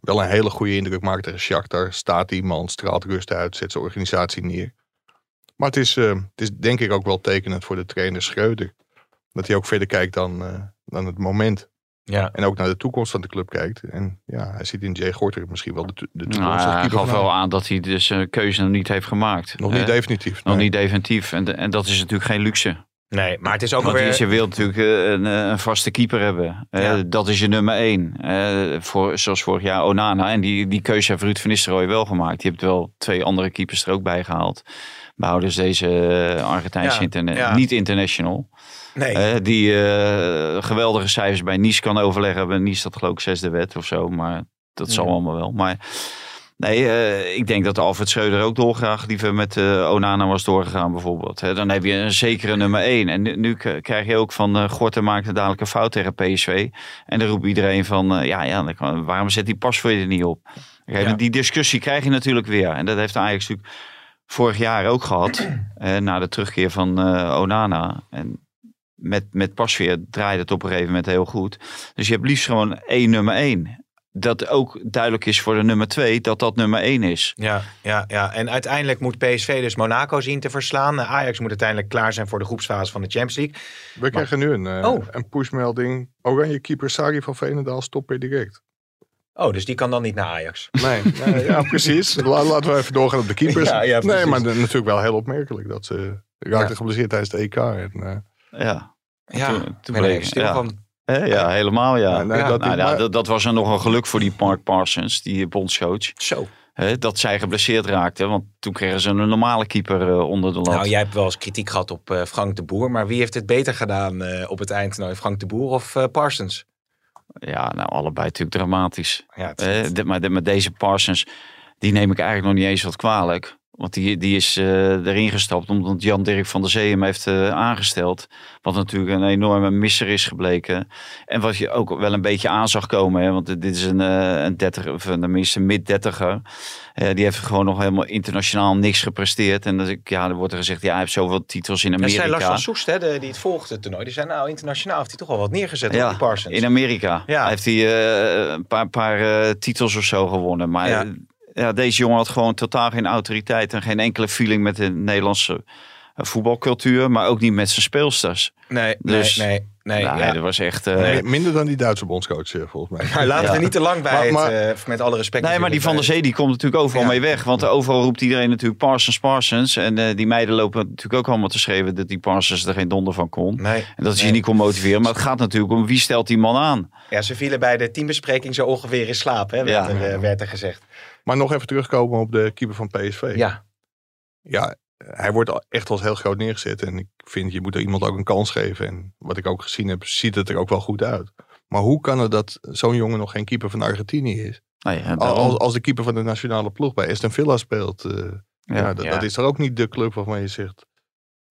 wel een hele goede indruk maakt tegen Shakhtar. Staat iemand, straalt rust uit, zet zijn organisatie neer. Maar het is, uh, het is denk ik ook wel tekenend voor de trainer Schreuder. Dat hij ook verder kijkt dan, dan het moment. Ja. En ook naar de toekomst van de club kijkt. En ja, hij ziet in Jay Gorter misschien wel de, de toekomst. Nou, hij gaf wel aan dat hij dus een keuze nog niet heeft gemaakt. Nog niet definitief. Nog niet definitief. En, en dat is natuurlijk geen luxe. Nee, maar het is ook Want weer... je wilt natuurlijk eh, een, eh, een, vaste keeper hebben. Ja. dat is je nummer één. voor, zoals vorig jaar Onana. En die, die keuze heeft Ruud van Nistelrooy wel gemaakt. Je hebt wel twee andere keepers er ook bij gehaald. Behouders deze Argentijnse interna niet international. Nee. die uh, geweldige cijfers bij Nice kan overleggen. Bij Nice dat geloof ik zesde wet of zo. Maar dat zal allemaal wel. Maar nee, uh, ik denk dat Alfred Schreuder ook dolgraag liever met Onana was doorgegaan bijvoorbeeld. dan heb je een zekere nummer één. En nu, nu krijg je ook van Gorten maakte dadelijk een fout tegen PSV. En dan roept iedereen van, ja, ja kan, waarom zet die pas voor je er niet op? Ja. Die discussie krijg je natuurlijk weer. En dat heeft natuurlijk vorig jaar ook gehad. na de terugkeer van Onana. En met, met Pasveer draaide het op een gegeven moment heel goed. Dus je hebt liefst gewoon één nummer één. Dat ook duidelijk is voor de nummer twee dat dat nummer één is. Ja, ja, ja. en uiteindelijk moet PSV dus Monaco zien te verslaan. Ajax moet uiteindelijk klaar zijn voor de groepsfase van de Champions League. We krijgen nu een, uh, oh. een pushmelding. Oranje keeper Sari van Veenendaal stopt per direct. Oh, dus die kan dan niet naar Ajax? Nee, nee ja precies. laten we even doorgaan op de keepers. Ja, ja, nee, maar natuurlijk wel heel opmerkelijk dat ze raakte ja. geblesseerd tijdens de EK. En, uh, ja. Ja, toen, toen bleek stil van. ja, helemaal ja. ja, dat, nou, ja dat, dat, was er nog een geluk voor die Mark Parsons, die bondscoach. Zo. dat zij geblesseerd raakte, want toen kregen ze een normale keeper uh, onder de lat. Nou, jij hebt wel eens kritiek gehad op uh, Frank de Boer, maar wie heeft het beter gedaan uh, op het eindtoernooi? Frank de Boer of Parsons? Ja, nou allebei natuurlijk dramatisch. Ja, maar, de, maar deze Parsons, die neem ik eigenlijk nog niet eens wat kwalijk. Want die, die is uh, erin gestapt omdat Jan Dirk van der Zee hem heeft uh, aangesteld. Wat natuurlijk een enorme misser is gebleken. En wat je ook wel een beetje aan zag komen. Hè, want dit is een, uh, een dertig, of tenminste mid-dertiger. die heeft gewoon nog helemaal internationaal niks gepresteerd. En dat ik, ja, er wordt er gezegd, ja, hij heeft zoveel titels in Amerika. Ja, zei Lars van Soest, hè, de, die het volgt het toernooi. Die zei, nou, internationaal heeft hij toch wel wat neergezet ja, op die Parsons. in Amerika. Ja. Heeft hij een paar, paar titels of zo gewonnen. Maar... Ja ja, deze jongen had gewoon totaal geen autoriteit en geen enkele feeling met de Nederlandse voetbalcultuur, maar ook niet met zijn speelsters. Nee, Dus- nee, nee. nee, nou, ja. dat was echt... eh, Nee, Minder dan die Duitse bondscoach, eh, volgens mij. Maar laten we Ja. niet te lang bij Maar- het, eh, met alle respect. Nee, maar die Van der Zee die komt natuurlijk overal Ja. mee weg. Want overal roept iedereen natuurlijk Parsons, Parsons. En eh, die meiden lopen natuurlijk ook allemaal te schreeuwen dat die Parsons er geen donder van kon. Nee. En dat is Nee. je niet kon motiveren. Maar het gaat natuurlijk om wie stelt die man aan. Ja, ze vielen bij de teambespreking zo ongeveer in slaap, hè, werd, Ja. er, eh, werd er gezegd. Maar nog even terugkomen op de keeper van PSV. Ja, ja, hij wordt echt als heel groot neergezet. En ik vind, je moet er iemand ook een kans geven. En wat ik ook gezien heb, ziet het er ook wel goed uit. Maar hoe kan het dat zo'n jongen nog geen keeper van Argentinië is? Ja, daarom. Als, als de keeper van de nationale ploeg bij Aston Villa speelt. eh, ja, dat, Ja. dat is er ook niet de club waarvan je zegt.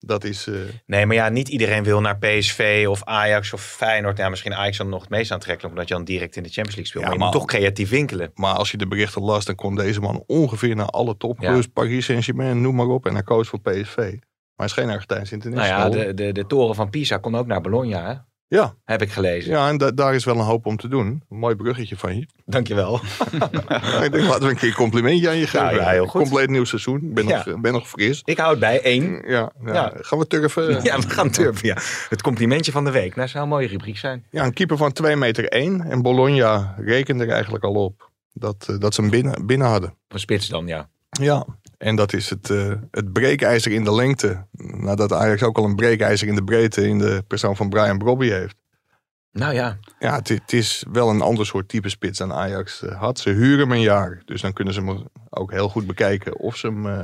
Dat is... eh, nee, maar ja, niet iedereen wil naar PSV of Ajax of Feyenoord. Ja, misschien Ajax dan nog het meest aantrekkelijk, omdat je dan direct in de Champions League speelt. Ja, maar je moet toch creatief winkelen. maar als je de berichten las, dan kon deze man ongeveer naar alle topclubs. Ja. Paris Saint-Germain, noem maar op. En hij koos voor PSV. Maar hij is geen Argentijns Nou international. ja, de, de, de toren van Pisa kon ook naar Bologna, hè? Ja, heb ik gelezen. ja, en da- daar is wel een hoop om te doen. Een mooi bruggetje van je. Dankjewel. ik denk, laten we een keer een complimentje aan je geven. Nou ja, heel goed. Compleet nieuw seizoen. Ik ben, Ja. nog, ben nog fris. Ik houd bij één. Ja, ja. Ja. Gaan we turven? Ja, we gaan turven. Ja. Het complimentje van de week. Nou, zou een mooie rubriek zijn. Ja, een keeper van 2 meter 1. En Bologna rekende er eigenlijk al op dat, eh, dat ze hem binnen, binnen hadden. Een spits dan, ja. Ja, en dat is het, eh, het breekijzer in de lengte. Nadat Ajax ook al een breekijzer in de breedte in de persoon van Brian Brobby heeft. Nou ja. Ja, het, is wel een ander soort type spits dan Ajax eh, had. Ze huren hem een jaar. Dus dan kunnen ze hem ook heel goed bekijken of ze hem, eh,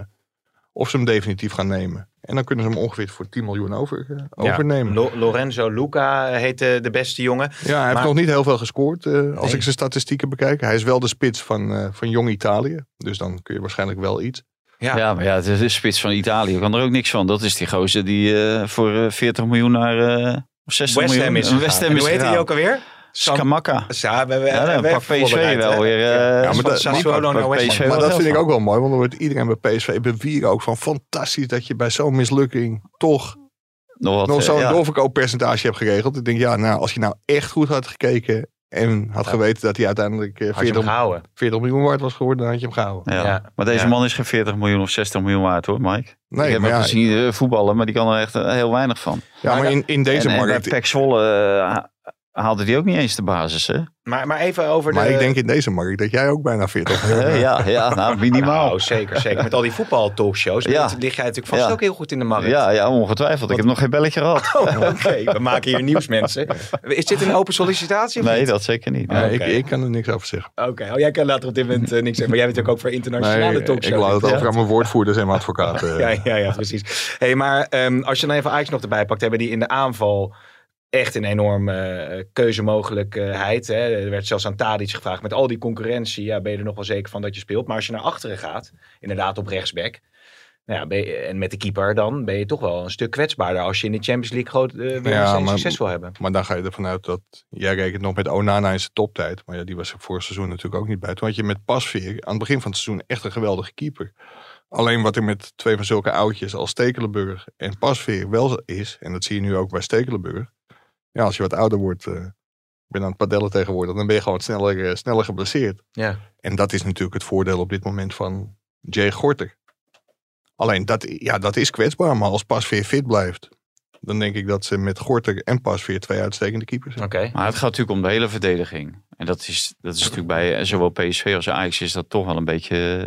of ze hem definitief gaan nemen. En dan kunnen ze hem ongeveer voor 10 miljoen over, overnemen. Lo- Lorenzo Luca heet de, de beste jongen. Ja, hij heeft nog niet heel veel gescoord als Nee. ik zijn statistieken bekijk. Hij is wel de spits van, van Jong Italië. Dus dan kun je waarschijnlijk wel iets. Ja. Ja, maar ja, het is de spits van Italië. kan er ook niks van. Dat is die gozer die eh, voor eh, 40 miljoen naar eh, of 60 West Ham miljoen. gegaan. West Ham is hoe heet hij ook alweer? Skamaka. Ja, we, we, Ja, dan we pak PSV wel weer, eh, Ja, maar dat- Sassuolo naar PSV Ham. Maar wel dat vind ik ook wel mooi. Want dan wordt iedereen bij PSV bevieren ook van fantastisch dat je bij zo'n mislukking toch Nog, wat, nog eh, zo'n ja. doorverkooppercentage hebt geregeld. Ik denk, ja, nou, als je nou echt goed had gekeken en had Ja. geweten dat hij uiteindelijk eh, Had je hem 40, gehouden. 40 miljoen waard was geworden, dan had je hem gehouden. Ja. Ja. Maar deze Ja. man is geen 40 miljoen of 60 miljoen waard hoor, Mike. ik Nee, heb maar hem ja, gezien eh, voetballen, maar die kan er echt eh, heel weinig van. ja, maar in, in deze en, en bij markt... Pek Zwolle eh, ha- haalde die ook niet eens de basis, hè? Maar, maar even over Maar de... ik denk in deze markt dat jij ook bijna 40 Eh, ja, ja, nou minimaal. Nou, zeker, zeker. Met al die voetbaltalkshows Ja. lig jij natuurlijk vast Ja. ook heel goed in de markt. Ja, ja, ongetwijfeld. Ik heb nog geen belletje gehad. Oh, Oké, we maken hier nieuws, mensen. Is dit een open sollicitatie? Of Nee, niet? dat zeker niet. Nee, ik, ik kan er niks over zeggen. Oké, oh, jij kan later op dit moment eh, niks zeggen. Maar jij bent natuurlijk ook voor internationale Nee, ik talkshows. laat het over aan mijn woordvoerders en mijn advocaten. Ja, ja, ja, precies. Hey, maar ehm, als je dan even Ajax nog erbij pakt, hebben die in de aanval echt een enorme eh, keuzemogelijkheid. Hè. Er werd zelfs aan Tadic gevraagd, met al die concurrentie, ja, ben je er nog wel zeker van dat je speelt. Maar als je naar achteren gaat, inderdaad op rechtsback, nou ja, je- en met de keeper, dan ben je toch wel een stuk kwetsbaarder als je in de Champions League groot, eh, Ja, maar- succes wil hebben. Maar dan ga je ervan uit dat... Jij rekent nog met Onana in zijn toptijd. Maar ja, die was er vorig seizoen natuurlijk ook niet bij. Toen had je met Pasveer aan het begin van het seizoen echt een geweldige keeper. Alleen wat er met twee van zulke oudjes als Stekelenburg en Pasveer wel is... en dat zie je nu ook bij Stekelenburg... Ja, als je wat ouder wordt... eh, ik ben aan het padellen tegenwoordig... dan ben je gewoon sneller, eh, sneller geblesseerd. Ja. En dat is natuurlijk het voordeel op dit moment van Jay Gorter. Alleen dat, ja, dat is kwetsbaar, maar als Pasveer fit blijft, dan denk ik dat ze met Gorter en Pasveer twee uitstekende keepers hebben. Oké. Maar het gaat natuurlijk om de hele verdediging. En dat is, dat is natuurlijk bij eh, zowel PSV als Ajax is dat toch wel een beetje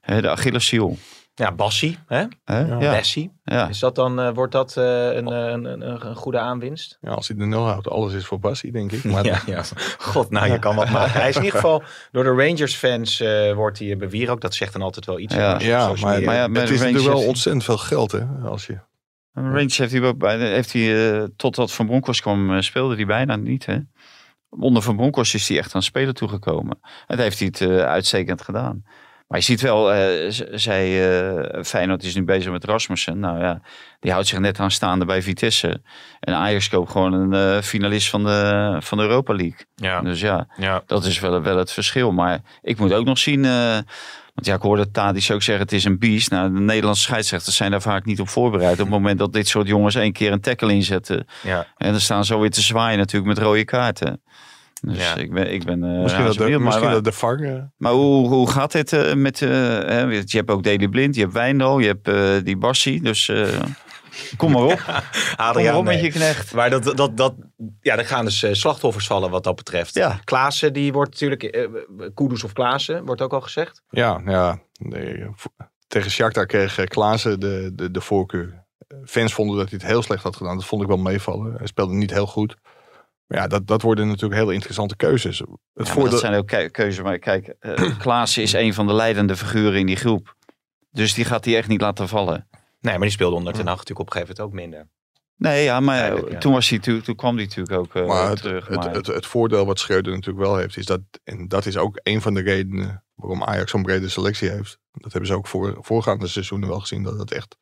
hè, de Achilleshiel. Ja, Bassi, hè? Ja. Ja. Is dat dan, eh, wordt dat eh, een, eh, een, een, een goede aanwinst? Ja, als hij de nul houdt, alles is voor Bassi, denk ik. Maar ja, ja. God, nou, je kan wat maken. Hij is in ieder geval door de Rangers-fans eh, wordt hij bewierookt. Dat zegt dan altijd wel iets. Ja. Maar, maar ja, bij het is natuurlijk wel ontzettend veel geld, hè? Als je, Rangers heeft hij, ook bij, heeft hij eh, totdat Van Bronckhorst kwam, eh, speelde hij bijna niet. Hè? Onder Van Bronckhorst is hij echt aan spelen toegekomen. En dat heeft hij het eh, uitstekend gedaan. Maar je ziet wel, eh, z- zij, eh Feyenoord is nu bezig met Rasmussen. Nou ja, die houdt zich net aanstaande bij Vitesse. En Ajax koopt gewoon een eh, finalist van de, van de Europa League. ja, Dus ja, ja. dat is wel, wel het verschil. Maar ik moet ook nog zien. want ja, ik hoorde Tadic ook zeggen: het is een beest. Nou, de Nederlandse scheidsrechters zijn daar vaak niet op voorbereid. Op het moment dat dit soort jongens één keer een tackle inzetten. ja. En dan staan ze alweer te zwaaien, natuurlijk met rode kaarten. Dus Ja. ik ben, ik ben eh, misschien dat de, benieuwd. misschien maar, dat de eh, maar hoe, hoe gaat dit eh, met... eh, hè, je hebt ook Deli Blind, je hebt Wijndal, je hebt eh, die Bassi. Dus eh, kom maar op. Kom maar Adriaan, op met je knecht. Maar dat, dat, dat, ja, er gaan dus slachtoffers vallen wat dat betreft. Ja. Klaassen, die wordt natuurlijk... eh, Kudus of Klaassen, wordt ook al gezegd. Ja, ja. Nee, tegen Shakhtar kreeg Klaassen de, de, de voorkeur. Fans vonden dat hij het heel slecht had gedaan. Dat vond ik wel meevallen. Hij speelde niet heel goed. Maar ja, dat, dat worden natuurlijk hele interessante keuzes. Het Ja, voordeel- dat zijn ook ke- keuzes. Maar kijk, eh Klaassen is een van de leidende figuren in die groep. Dus die gaat hij echt niet laten vallen. Nee, maar die speelde onder Ten Hag natuurlijk op een gegeven moment ook minder. Nee, ja, maar ja. toen, was hij, toen, toen kwam hij natuurlijk ook eh, Maar het, terug. het, maar- het, het voordeel wat Schreuder natuurlijk wel heeft, is dat, en dat is ook een van de redenen waarom Ajax zo'n brede selectie heeft. Dat hebben ze ook voor, voorgaande seizoenen wel gezien, dat het echt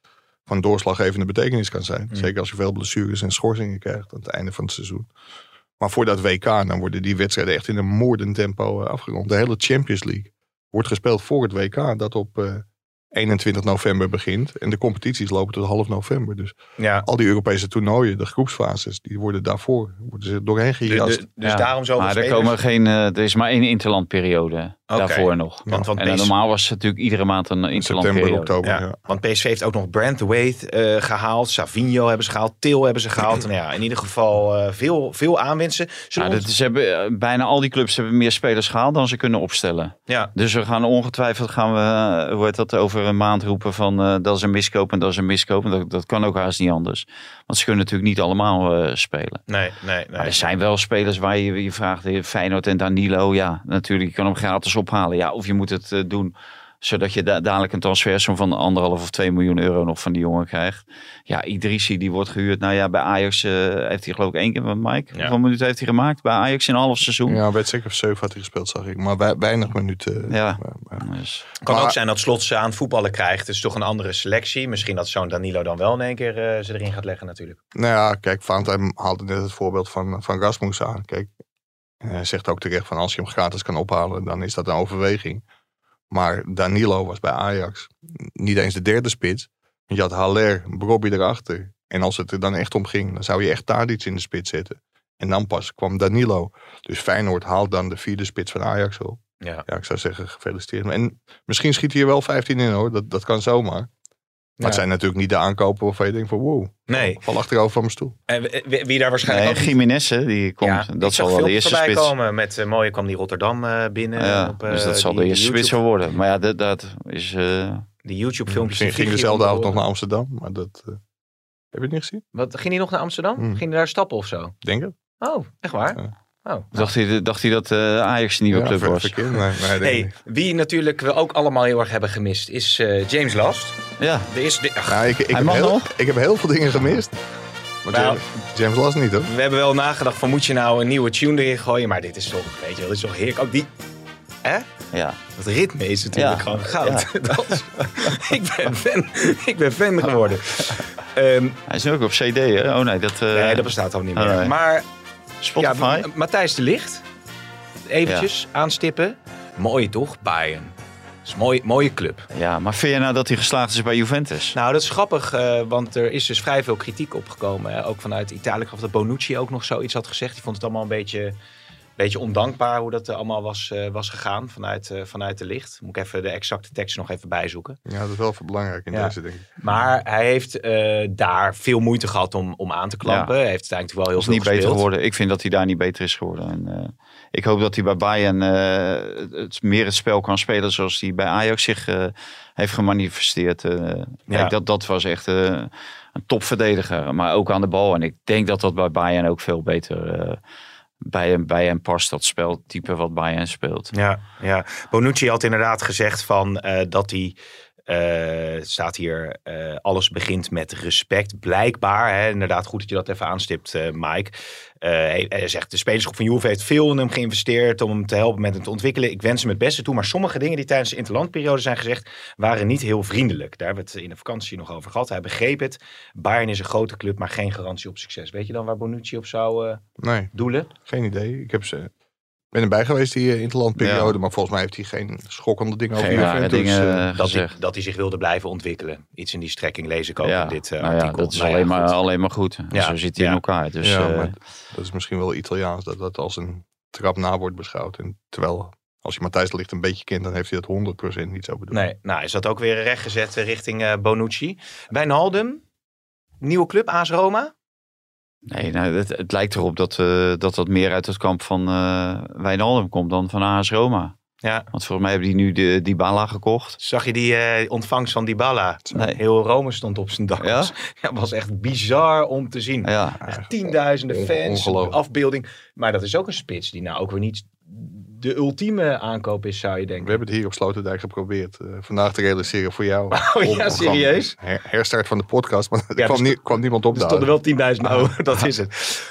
van doorslaggevende betekenis kan zijn. Mm. Zeker als je veel blessures en schorsingen krijgt aan het einde van het seizoen. Maar voor dat WK, dan worden die wedstrijden echt in een moordend tempo eh, afgerond. De hele Champions League wordt gespeeld voor het WK, dat op eh, 21 november begint. En de competities lopen tot half november. Dus Ja. al die Europese toernooien, de groepsfases, die worden daarvoor worden ze doorheen gejast. dus, dus Ja, daarom zo maar er, komen geen, eh, er is maar één interlandperiode Daarvoor nog. Want, want, En PSV, normaal was het natuurlijk iedere maand een In september, oktober. ja, Ja. want PSV heeft ook nog Brand Wade eh, gehaald. Savinho hebben ze gehaald. Til hebben ze gehaald. En ja, in ieder geval eh, veel, veel aanwinsten. Dat ons- is, ze hebben, eh, bijna al die clubs hebben meer spelers gehaald dan ze kunnen opstellen. ja, Dus we gaan ongetwijfeld gaan we, hoe heet dat, over een maand roepen van eh, dat is een miskoop en dat is een miskoop. En dat, dat kan ook haast niet anders. Want ze kunnen natuurlijk niet allemaal eh, spelen. nee, nee, nee. Maar er zijn wel spelers waar je je vraagt, Feyenoord en Danilo. Ja, natuurlijk, je kan hem gratis ophalen. Ja, of je moet het eh, doen zodat je da- dadelijk een transfersom van anderhalf of 2 miljoen euro nog van die jongen krijgt. Ja, Idrissi die wordt gehuurd. Nou ja, bij Ajax eh, heeft hij geloof ik één keer met Mike. Ja. Hoeveel minuten heeft hij gemaakt bij Ajax in een half seizoen? Ja, wedstrijd of 7 had hij gespeeld, zag ik. Maar wei- weinig minuten. Ja. Maar- maar- Dus, kan Maar- ook zijn dat Slot ze aan het voetballen krijgt. Dus toch een andere selectie. Misschien dat zo'n Danilo dan wel in één keer eh, ze erin gaat leggen natuurlijk. Nou ja, kijk, Valentijn haalde net het voorbeeld van, van Rasmus aan. Kijk, hij zegt ook terecht van als je hem gratis kan ophalen, dan is dat een overweging. Maar Danilo was bij Ajax niet eens de derde spits. Je had Haller, Brobby erachter. En als het er dan echt om ging, dan zou je echt Tadic in de spits zetten. En dan pas kwam Danilo. Dus Feyenoord haalt dan de vierde spits van Ajax op. Ja. Ja, ik zou zeggen gefeliciteerd. En misschien schiet hij er wel 15 in hoor. Dat, dat kan zomaar. Maar het zijn natuurlijk niet de aankopen waarvan je denkt van wow. Nee. Val achterover van mijn stoel. En wie- daar waarschijnlijk nee, ook Jiménez, die komt. Ja, dat zal wel de eerste voorbij spits. komen met eh, mooie kwam die Rotterdam eh, binnen. Ja, op, eh, dus dat zal die- de eerste spits worden. Maar ja, dat, dat is... eh, Die YouTube filmpjes. Misschien ging dezelfde avond nog naar Amsterdam. Maar dat eh, heb je het niet gezien? Wat, ging hij nog naar Amsterdam? Hmm. Ging hij daar stappen of zo? Denk het. Oh, echt waar? Ja. Oh. dacht, hij, dacht hij dat eh, Ajax een nieuwe Ja, club was? verkeerd. Nee, Hey, wie natuurlijk we ook allemaal heel erg hebben gemist, is eh, James Last. Ja, Er is, de- ach, Nou, ik, ik, heb mag heel, nog? ik heb heel veel dingen gemist. Maar Nou. James, James Last niet hoor. we hebben wel nagedacht van moet je nou een nieuwe tune erin gooien, maar dit is toch, weet je wel, dit is toch heerlijk. Ook die, hè? ja. Dat ritme is natuurlijk Ja. gewoon goud. Dat is- ik, ben fan, ik ben fan geworden. Ehm, Hij is nu ook op CD, hè? Oh nee, dat... eh, nee, dat bestaat al niet meer. Oh, nee. Maar Spotify? Matthijs de Licht, eventjes aanstippen. Mooi toch, Bayern. Is een mooie, mooie club. Ja, maar vind je nou dat hij geslaagd is bij Juventus? Nou, dat is grappig, eh, want er is dus vrij veel kritiek opgekomen. Hè? Ook vanuit Italië. Ik geloof dat Bonucci ook nog zoiets had gezegd. Die vond het allemaal een beetje, beetje ondankbaar hoe dat allemaal was, eh, was gegaan vanuit, eh, vanuit de licht. Moet ik even de exacte tekst nog even bijzoeken. Ja, dat is wel belangrijk in Ja. deze denk ik. Maar hij heeft eh, daar veel moeite gehad om, om aan te klampen. Hij heeft uiteindelijk wel heel is veel niet beter geworden. Ik vind dat hij daar niet beter is geworden. En, eh, ik hoop dat hij bij Bayern eh, het- meer het spel kan spelen zoals hij bij Ajax zich eh, heeft gemanifesteerd. Eh, Ja. kijk, dat, dat was echt eh, een topverdediger. Maar ook aan de bal. En ik denk dat dat bij Bayern ook veel beter eh, bij, hem, bij hem past. Dat speltype wat Bayern speelt. Ja, ja. Bonucci had inderdaad gezegd van eh, dat hij. Eh, staat hier, eh, alles begint met respect. Blijkbaar, hè, inderdaad, goed dat je dat even aanstipt, eh, Mike. Hij, hij zegt, de spelersgroep van Juve heeft veel in hem geïnvesteerd om hem te helpen met hem te ontwikkelen. Ik wens hem het beste toe, maar sommige dingen die tijdens de interlandperiode zijn gezegd, waren niet heel vriendelijk. Daar hebben we het in de vakantie nog over gehad. Hij begreep het. Bayern is een grote club, maar geen garantie op succes. Weet je dan waar Bonucci op zou Nee, doelen? geen idee. Ik heb ze, ben erbij geweest die eh, interlandperiode. Maar volgens mij heeft hij geen schokkende dingen over Juventus. dingen eh, eh, Dat hij, dat hij zich wilde blijven ontwikkelen. Iets in die strekking lees ik ook ja, in dit nou ja, artikel. dat is Nou ja, alleen, maar, goed. alleen maar goed. Ja, Zo zit hij ja. in elkaar. Dus, ja, maar dat is misschien wel Italiaans. Dat dat als een trap na wordt beschouwd. En terwijl als je Matthijs Ligt een beetje kent, dan heeft hij dat 100% niet zo bedoeld. Nee, nou is dat ook weer rechtgezet richting eh, Bonucci. Wijnaldum, nieuwe club, AS Roma. Nee, nou, het, het lijkt erop dat, eh, dat dat meer uit het kamp van eh Wijnaldum komt dan van AS Roma. Ja, Want volgens mij hebben die nu de Dybala gekocht. zag je die eh, ontvangst van Dybala? Nee. Heel Rome stond op zijn dak. Ja? Ja, was echt bizar om te zien. Ja, Echt tienduizenden fans, ongelooflijk. afbeelding. Maar dat is ook een spits die nou ook weer niet de ultieme aankoop is, zou je We denken. hebben het hier op Sloterdijk geprobeerd. eh, vandaag te realiseren voor jou. Oh ja, serieus? Her, herstart van de podcast, maar er dus kwam, nie- kwam niemand op Er stonden wel 10.000 euro, dat is het.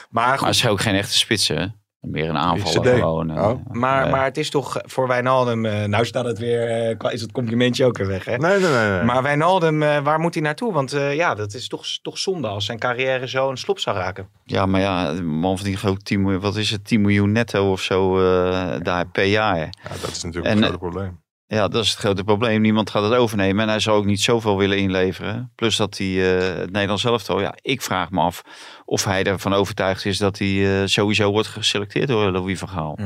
Maar maar goed, het is ook geen echte spits, hè? Meer een aanvaller CD. gewoon. eh, Oh. maar, eh, maar het is toch voor Wijnaldum... eh, nou staat het weer... eh, is het complimentje ook weer weg, hè? Nee, nee, nee. nee. Maar Wijnaldum, eh, waar moet hij naartoe? Want eh, ja, dat is toch, toch zonde als zijn carrière zo een slop zou raken. Ja, maar ja, man verdient gewoon 10 miljoen, wat is het, 10 miljoen netto of zo eh, daar per jaar. ja, dat is natuurlijk En, een groot probleem. Ja, dat is het grote probleem. Niemand gaat het overnemen en hij zal ook niet zoveel willen inleveren. Plus dat hij eh, het Nederlands elftal, ja, ik vraag me af of hij ervan overtuigd is dat hij eh, sowieso wordt geselecteerd door Louis van Gaal.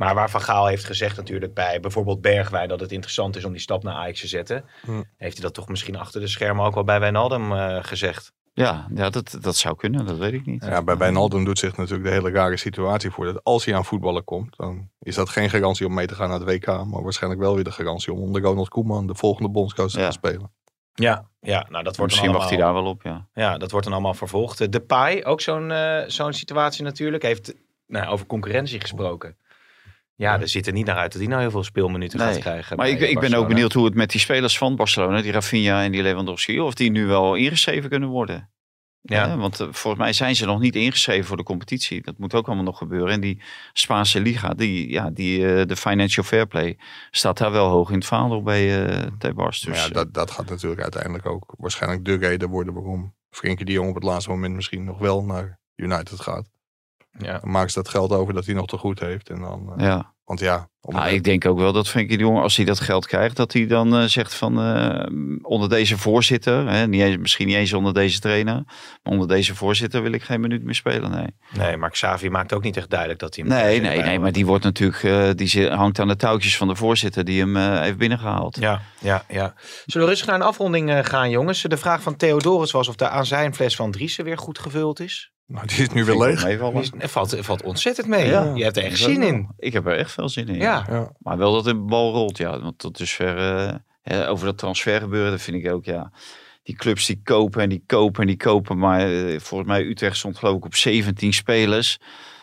Maar waar Van Gaal heeft gezegd natuurlijk bij bijvoorbeeld Bergwijn... dat het interessant is om die stap naar Ajax te zetten... Hm. heeft hij dat toch misschien achter de schermen ook wel bij Wijnaldum eh, gezegd. Ja, ja dat, dat zou kunnen, dat weet ik niet. Ja, bij Wijnaldum doet zich natuurlijk de hele rare situatie voor. Dat als hij aan voetballen komt, dan is dat geen garantie om mee te gaan naar het WK. Maar waarschijnlijk wel weer de garantie om onder Ronald Koeman de volgende bondscoach te Ja. spelen. Ja, ja nou dat wordt dan Misschien wacht hij daar wel op, ja. Ja, dat wordt dan allemaal vervolgd. Eh, Depay, ook zo'n eh, zo'n situatie natuurlijk. Heeft nou, over concurrentie gesproken. Ja, er ziet er niet naar uit dat hij nou heel veel speelminuten gaat krijgen. Maar ik, ik ben ook benieuwd hoe het met die spelers van Barcelona, die Rafinha en die Lewandowski, of die nu wel ingeschreven kunnen worden. Ja. Ja, want eh, volgens mij zijn ze nog niet ingeschreven voor de competitie. Dat moet ook allemaal nog gebeuren. En die Spaanse liga, die, ja, die, eh, de financial fair play, staat daar wel hoog in het vaandel bij eh Bars. Dus, ja, dat, dat gaat natuurlijk uiteindelijk ook waarschijnlijk de reden worden waarom Frenkie de Jong op het laatste moment misschien nog wel naar United gaat. Ja. Dan maken ze dat geld over dat hij nog te goed heeft. En dan, eh, ja. Want ja, om Ah, ik denk ook wel dat Frenkie de Jong, als hij dat geld krijgt, dat hij dan eh, zegt van eh, onder deze voorzitter, hè, niet eens, misschien niet eens onder deze trainer, maar onder deze voorzitter wil ik geen minuut meer spelen. Nee, Nee, maar Xavi maakt ook niet echt duidelijk dat hij hem nee, nee, nee maar die wordt natuurlijk, eh, die hangt aan de touwtjes van de voorzitter die hem eh, heeft binnengehaald. Ja, ja, ja. Zullen we rustig naar een afronding eh, gaan, jongens? De vraag van Theodorus was of de azijnfles van Driessen weer goed gevuld is. Nou, die is nu weer leeg. Het valt, valt ontzettend mee. Ja. Je hebt er echt zin in. Ik heb er echt veel zin in. Ja. Ja. Maar wel dat de bal rolt, ja. Want tot dusver, eh, hè, over dat transfer gebeuren, dat vind ik ook, ja. Die clubs die kopen en die kopen en die kopen. Maar eh, volgens mij Utrecht stond geloof ik op 17 spelers.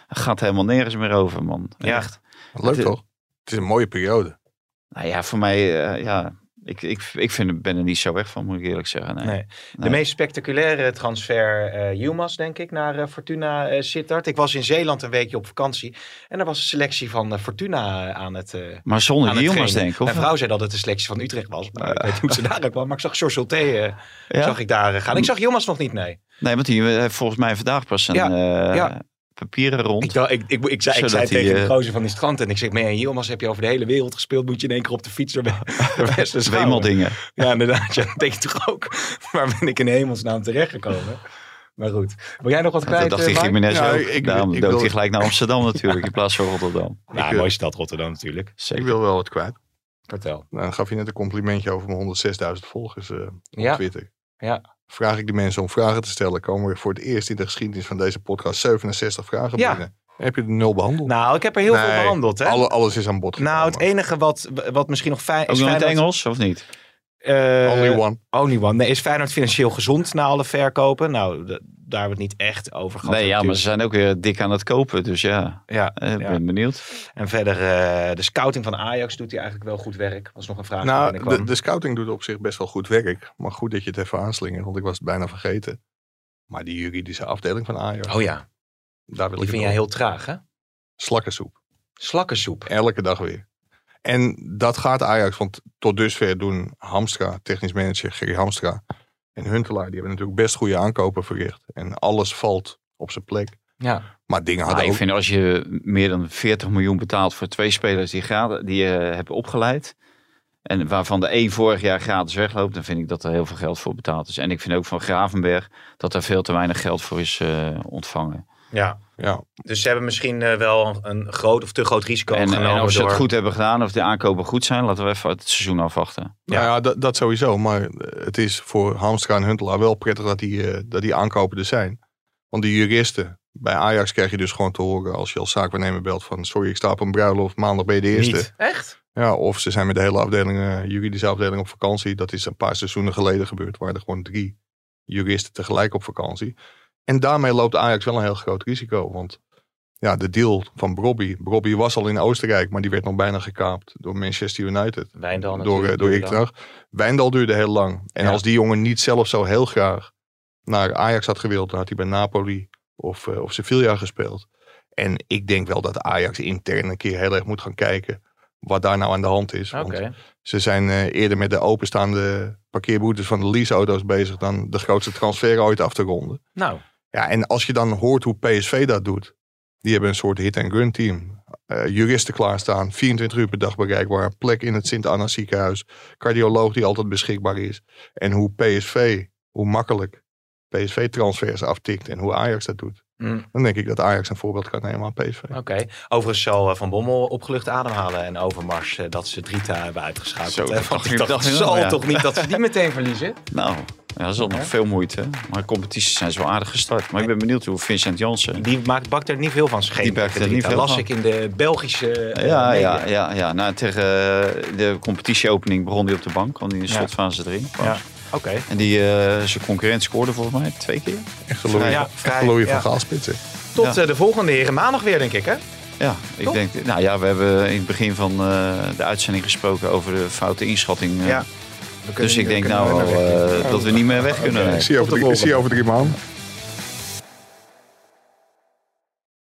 Gaat helemaal nergens meer over, man. Ja. Echt. Leuk Het- toch? Het is een mooie periode. Nou ja, voor mij, eh, ja. Ik, ik, ik vind, ben er niet zo weg van, moet ik eerlijk zeggen. Nee. Nee. De Nee. meest spectaculaire transfer, eh Yilmaz, denk ik, naar eh, Fortuna eh Sittard. Ik was in Zeeland een weekje op vakantie. En daar was een selectie van Fortuna aan het. Maar zonder trainen. denk ik. Mijn vrouw zei dat het een selectie van Utrecht was. Maar ik weet niet hoe ze daar kwam. Maar ik zag George Solté, Ja? zag ik daar gaan. Ik zag Yilmaz nog niet, nee. Nee, want die heeft volgens mij vandaag pas een Ja, ja. Papieren rond. Ik, dacht- ik, ik, ik, zei, ik zei tegen de eh, gozer van die strand. En ik zeg, man, Yilmaz heb je over de hele wereld gespeeld. Moet je in één keer op de fiets door, door Westerschouwen. Wemeldingen. Ja, inderdaad. Ja, dat denk je toch ook. Waar ben ik in hemelsnaam terechtgekomen? Maar goed. Wil jij nog wat Dat kwijt, dacht eh, die? Jiménez Ja, ook. ik- ik- Daarom ik dook wil- hij gelijk naar Amsterdam natuurlijk, in plaats van Rotterdam. Nou, Ik, mooie stad Rotterdam natuurlijk. Ik wil wel wat kwijt. Vertel. Nou, dan gaf je net een complimentje over mijn 106.000 volgers eh, op Ja. Twitter. Ja. Vraag ik de mensen om vragen te stellen, komen er voor het eerst in de geschiedenis van deze podcast 67 vragen Ja. binnen. Heb je de nul behandeld? Nou, ik heb er heel veel behandeld, hè? Alle, alles is aan bod Nou, het gekomen. enige wat, wat misschien nog fijn Ook is... nog in het Engels, of niet? Eh, Only one. Only one. Nee, is Feyenoord financieel gezond na alle verkopen? Nou, daar hebben we het niet echt over gehad. Nee, ja, maar ze zijn ook weer dik aan het kopen. Dus ja, Ja, eh, ik ja. ben benieuwd. En verder, eh, de scouting van Ajax doet hij eigenlijk wel goed werk. Was nog een vraag die Nou, binnenkwam. de, de scouting doet op zich best wel goed werk. Maar goed dat je het even aanslingert, want ik was het bijna vergeten. Maar die juridische afdeling van Ajax, Oh ja, daar wil die ik vind jij heel traag, hè? Slakkensoep. Slakkensoep. Elke dag weer. En dat gaat Ajax, want tot dusver doen Hamstra, technisch manager Gerry Hamstra en Huntelaar, die hebben natuurlijk best goede aankopen verricht. En alles valt op zijn plek. Ja. Maar dingen Maar hadden ik ook... vind als je meer dan 40 miljoen betaalt voor twee spelers die, gratis, die je hebt opgeleid. En waarvan de één vorig jaar gratis wegloopt, dan vind ik dat er heel veel geld voor betaald is. En ik vind ook van Gravenberg dat er veel te weinig geld voor is eh, ontvangen. Ja. Ja, Dus ze hebben misschien eh, wel een groot of te groot risico En, genomen. en of ze door... het goed hebben gedaan, of de aankopen goed zijn, laten we even het seizoen afwachten. Ja. Nou ja, dat, dat sowieso. Maar eh, het is voor Hamstra en Huntelaar wel prettig dat die, eh, dat die aankopen er zijn. Want die juristen, bij Ajax krijg je dus gewoon te horen als je als zaakwaarnemer belt van sorry, ik sta op een bruiloft, maandag ben je de eerste. Niet. Echt? Ja, of ze zijn met de hele afdeling, eh, juridische afdeling op vakantie. Dat is een paar seizoenen geleden gebeurd. Waar er gewoon drie juristen tegelijk op vakantie. En daarmee loopt Ajax wel een heel groot risico. Want ja, de deal van Brobby. Brobby was al in Oostenrijk, maar die werd nog bijna gekaapt door Manchester United. Wijndal door, natuurlijk eh, door Hag. Wijndal duurde heel lang. En Ja. als die jongen niet zelf zo heel graag naar Ajax had gewild, dan had hij bij Napoli of, eh, of Sevilla gespeeld. En ik denk wel dat Ajax intern een keer heel erg moet gaan kijken wat daar nou aan de hand is. Want ze zijn eh, eerder met de openstaande parkeerboetes van de leaseauto's bezig dan de grootste transfer ooit af te ronden. Nou, Ja, en als je dan hoort hoe PSV dat doet. Die hebben een soort hit-and-run team. Eh, juristen klaarstaan, 24 uur per dag bereikbaar. Plek in het Sint-Anna ziekenhuis. Cardioloog die altijd beschikbaar is. En hoe PSV, hoe makkelijk PSV transfers aftikt en hoe Ajax dat doet. Mm, Dan denk ik dat Ajax een voorbeeld kan nemen aan PSV. oké. Overigens zal eh, Van Bommel opgelucht ademhalen en Overmars eh, dat ze Drita hebben uitgeschakeld. Zo, dat Want ik zal wel, ja. toch niet dat ze die meteen verliezen? Nou, ja, dat is al nog veel moeite. Maar de competities zijn zo aardig gestart. Maar ik ben benieuwd hoe Vincent Janssen... Die maakt, bakt er niet veel van. Geen Die bakt er niet veel las van. ik in de Belgische eh, Ja, ja, ja, ja. Nou, tegen de competitieopening begon hij op de bank. kwam hij in de Ja. slotfase erin. Ja. Oké. En die, eh, zijn concurrent scoorde volgens mij twee keer. Echt een Louis, Ja, vrij, van Gaalspitsen. Tot Ja. eh, de volgende heren maandag weer, denk ik, hè? Ja, ik denk... Nou ja, we hebben in het begin van eh, de uitzending gesproken over de foute inschatting. eh. Ja. Dus ik denk nou al dat we niet meer weg kunnen. Ik zie de over, drie- ik zie je volgende. over drie maanden.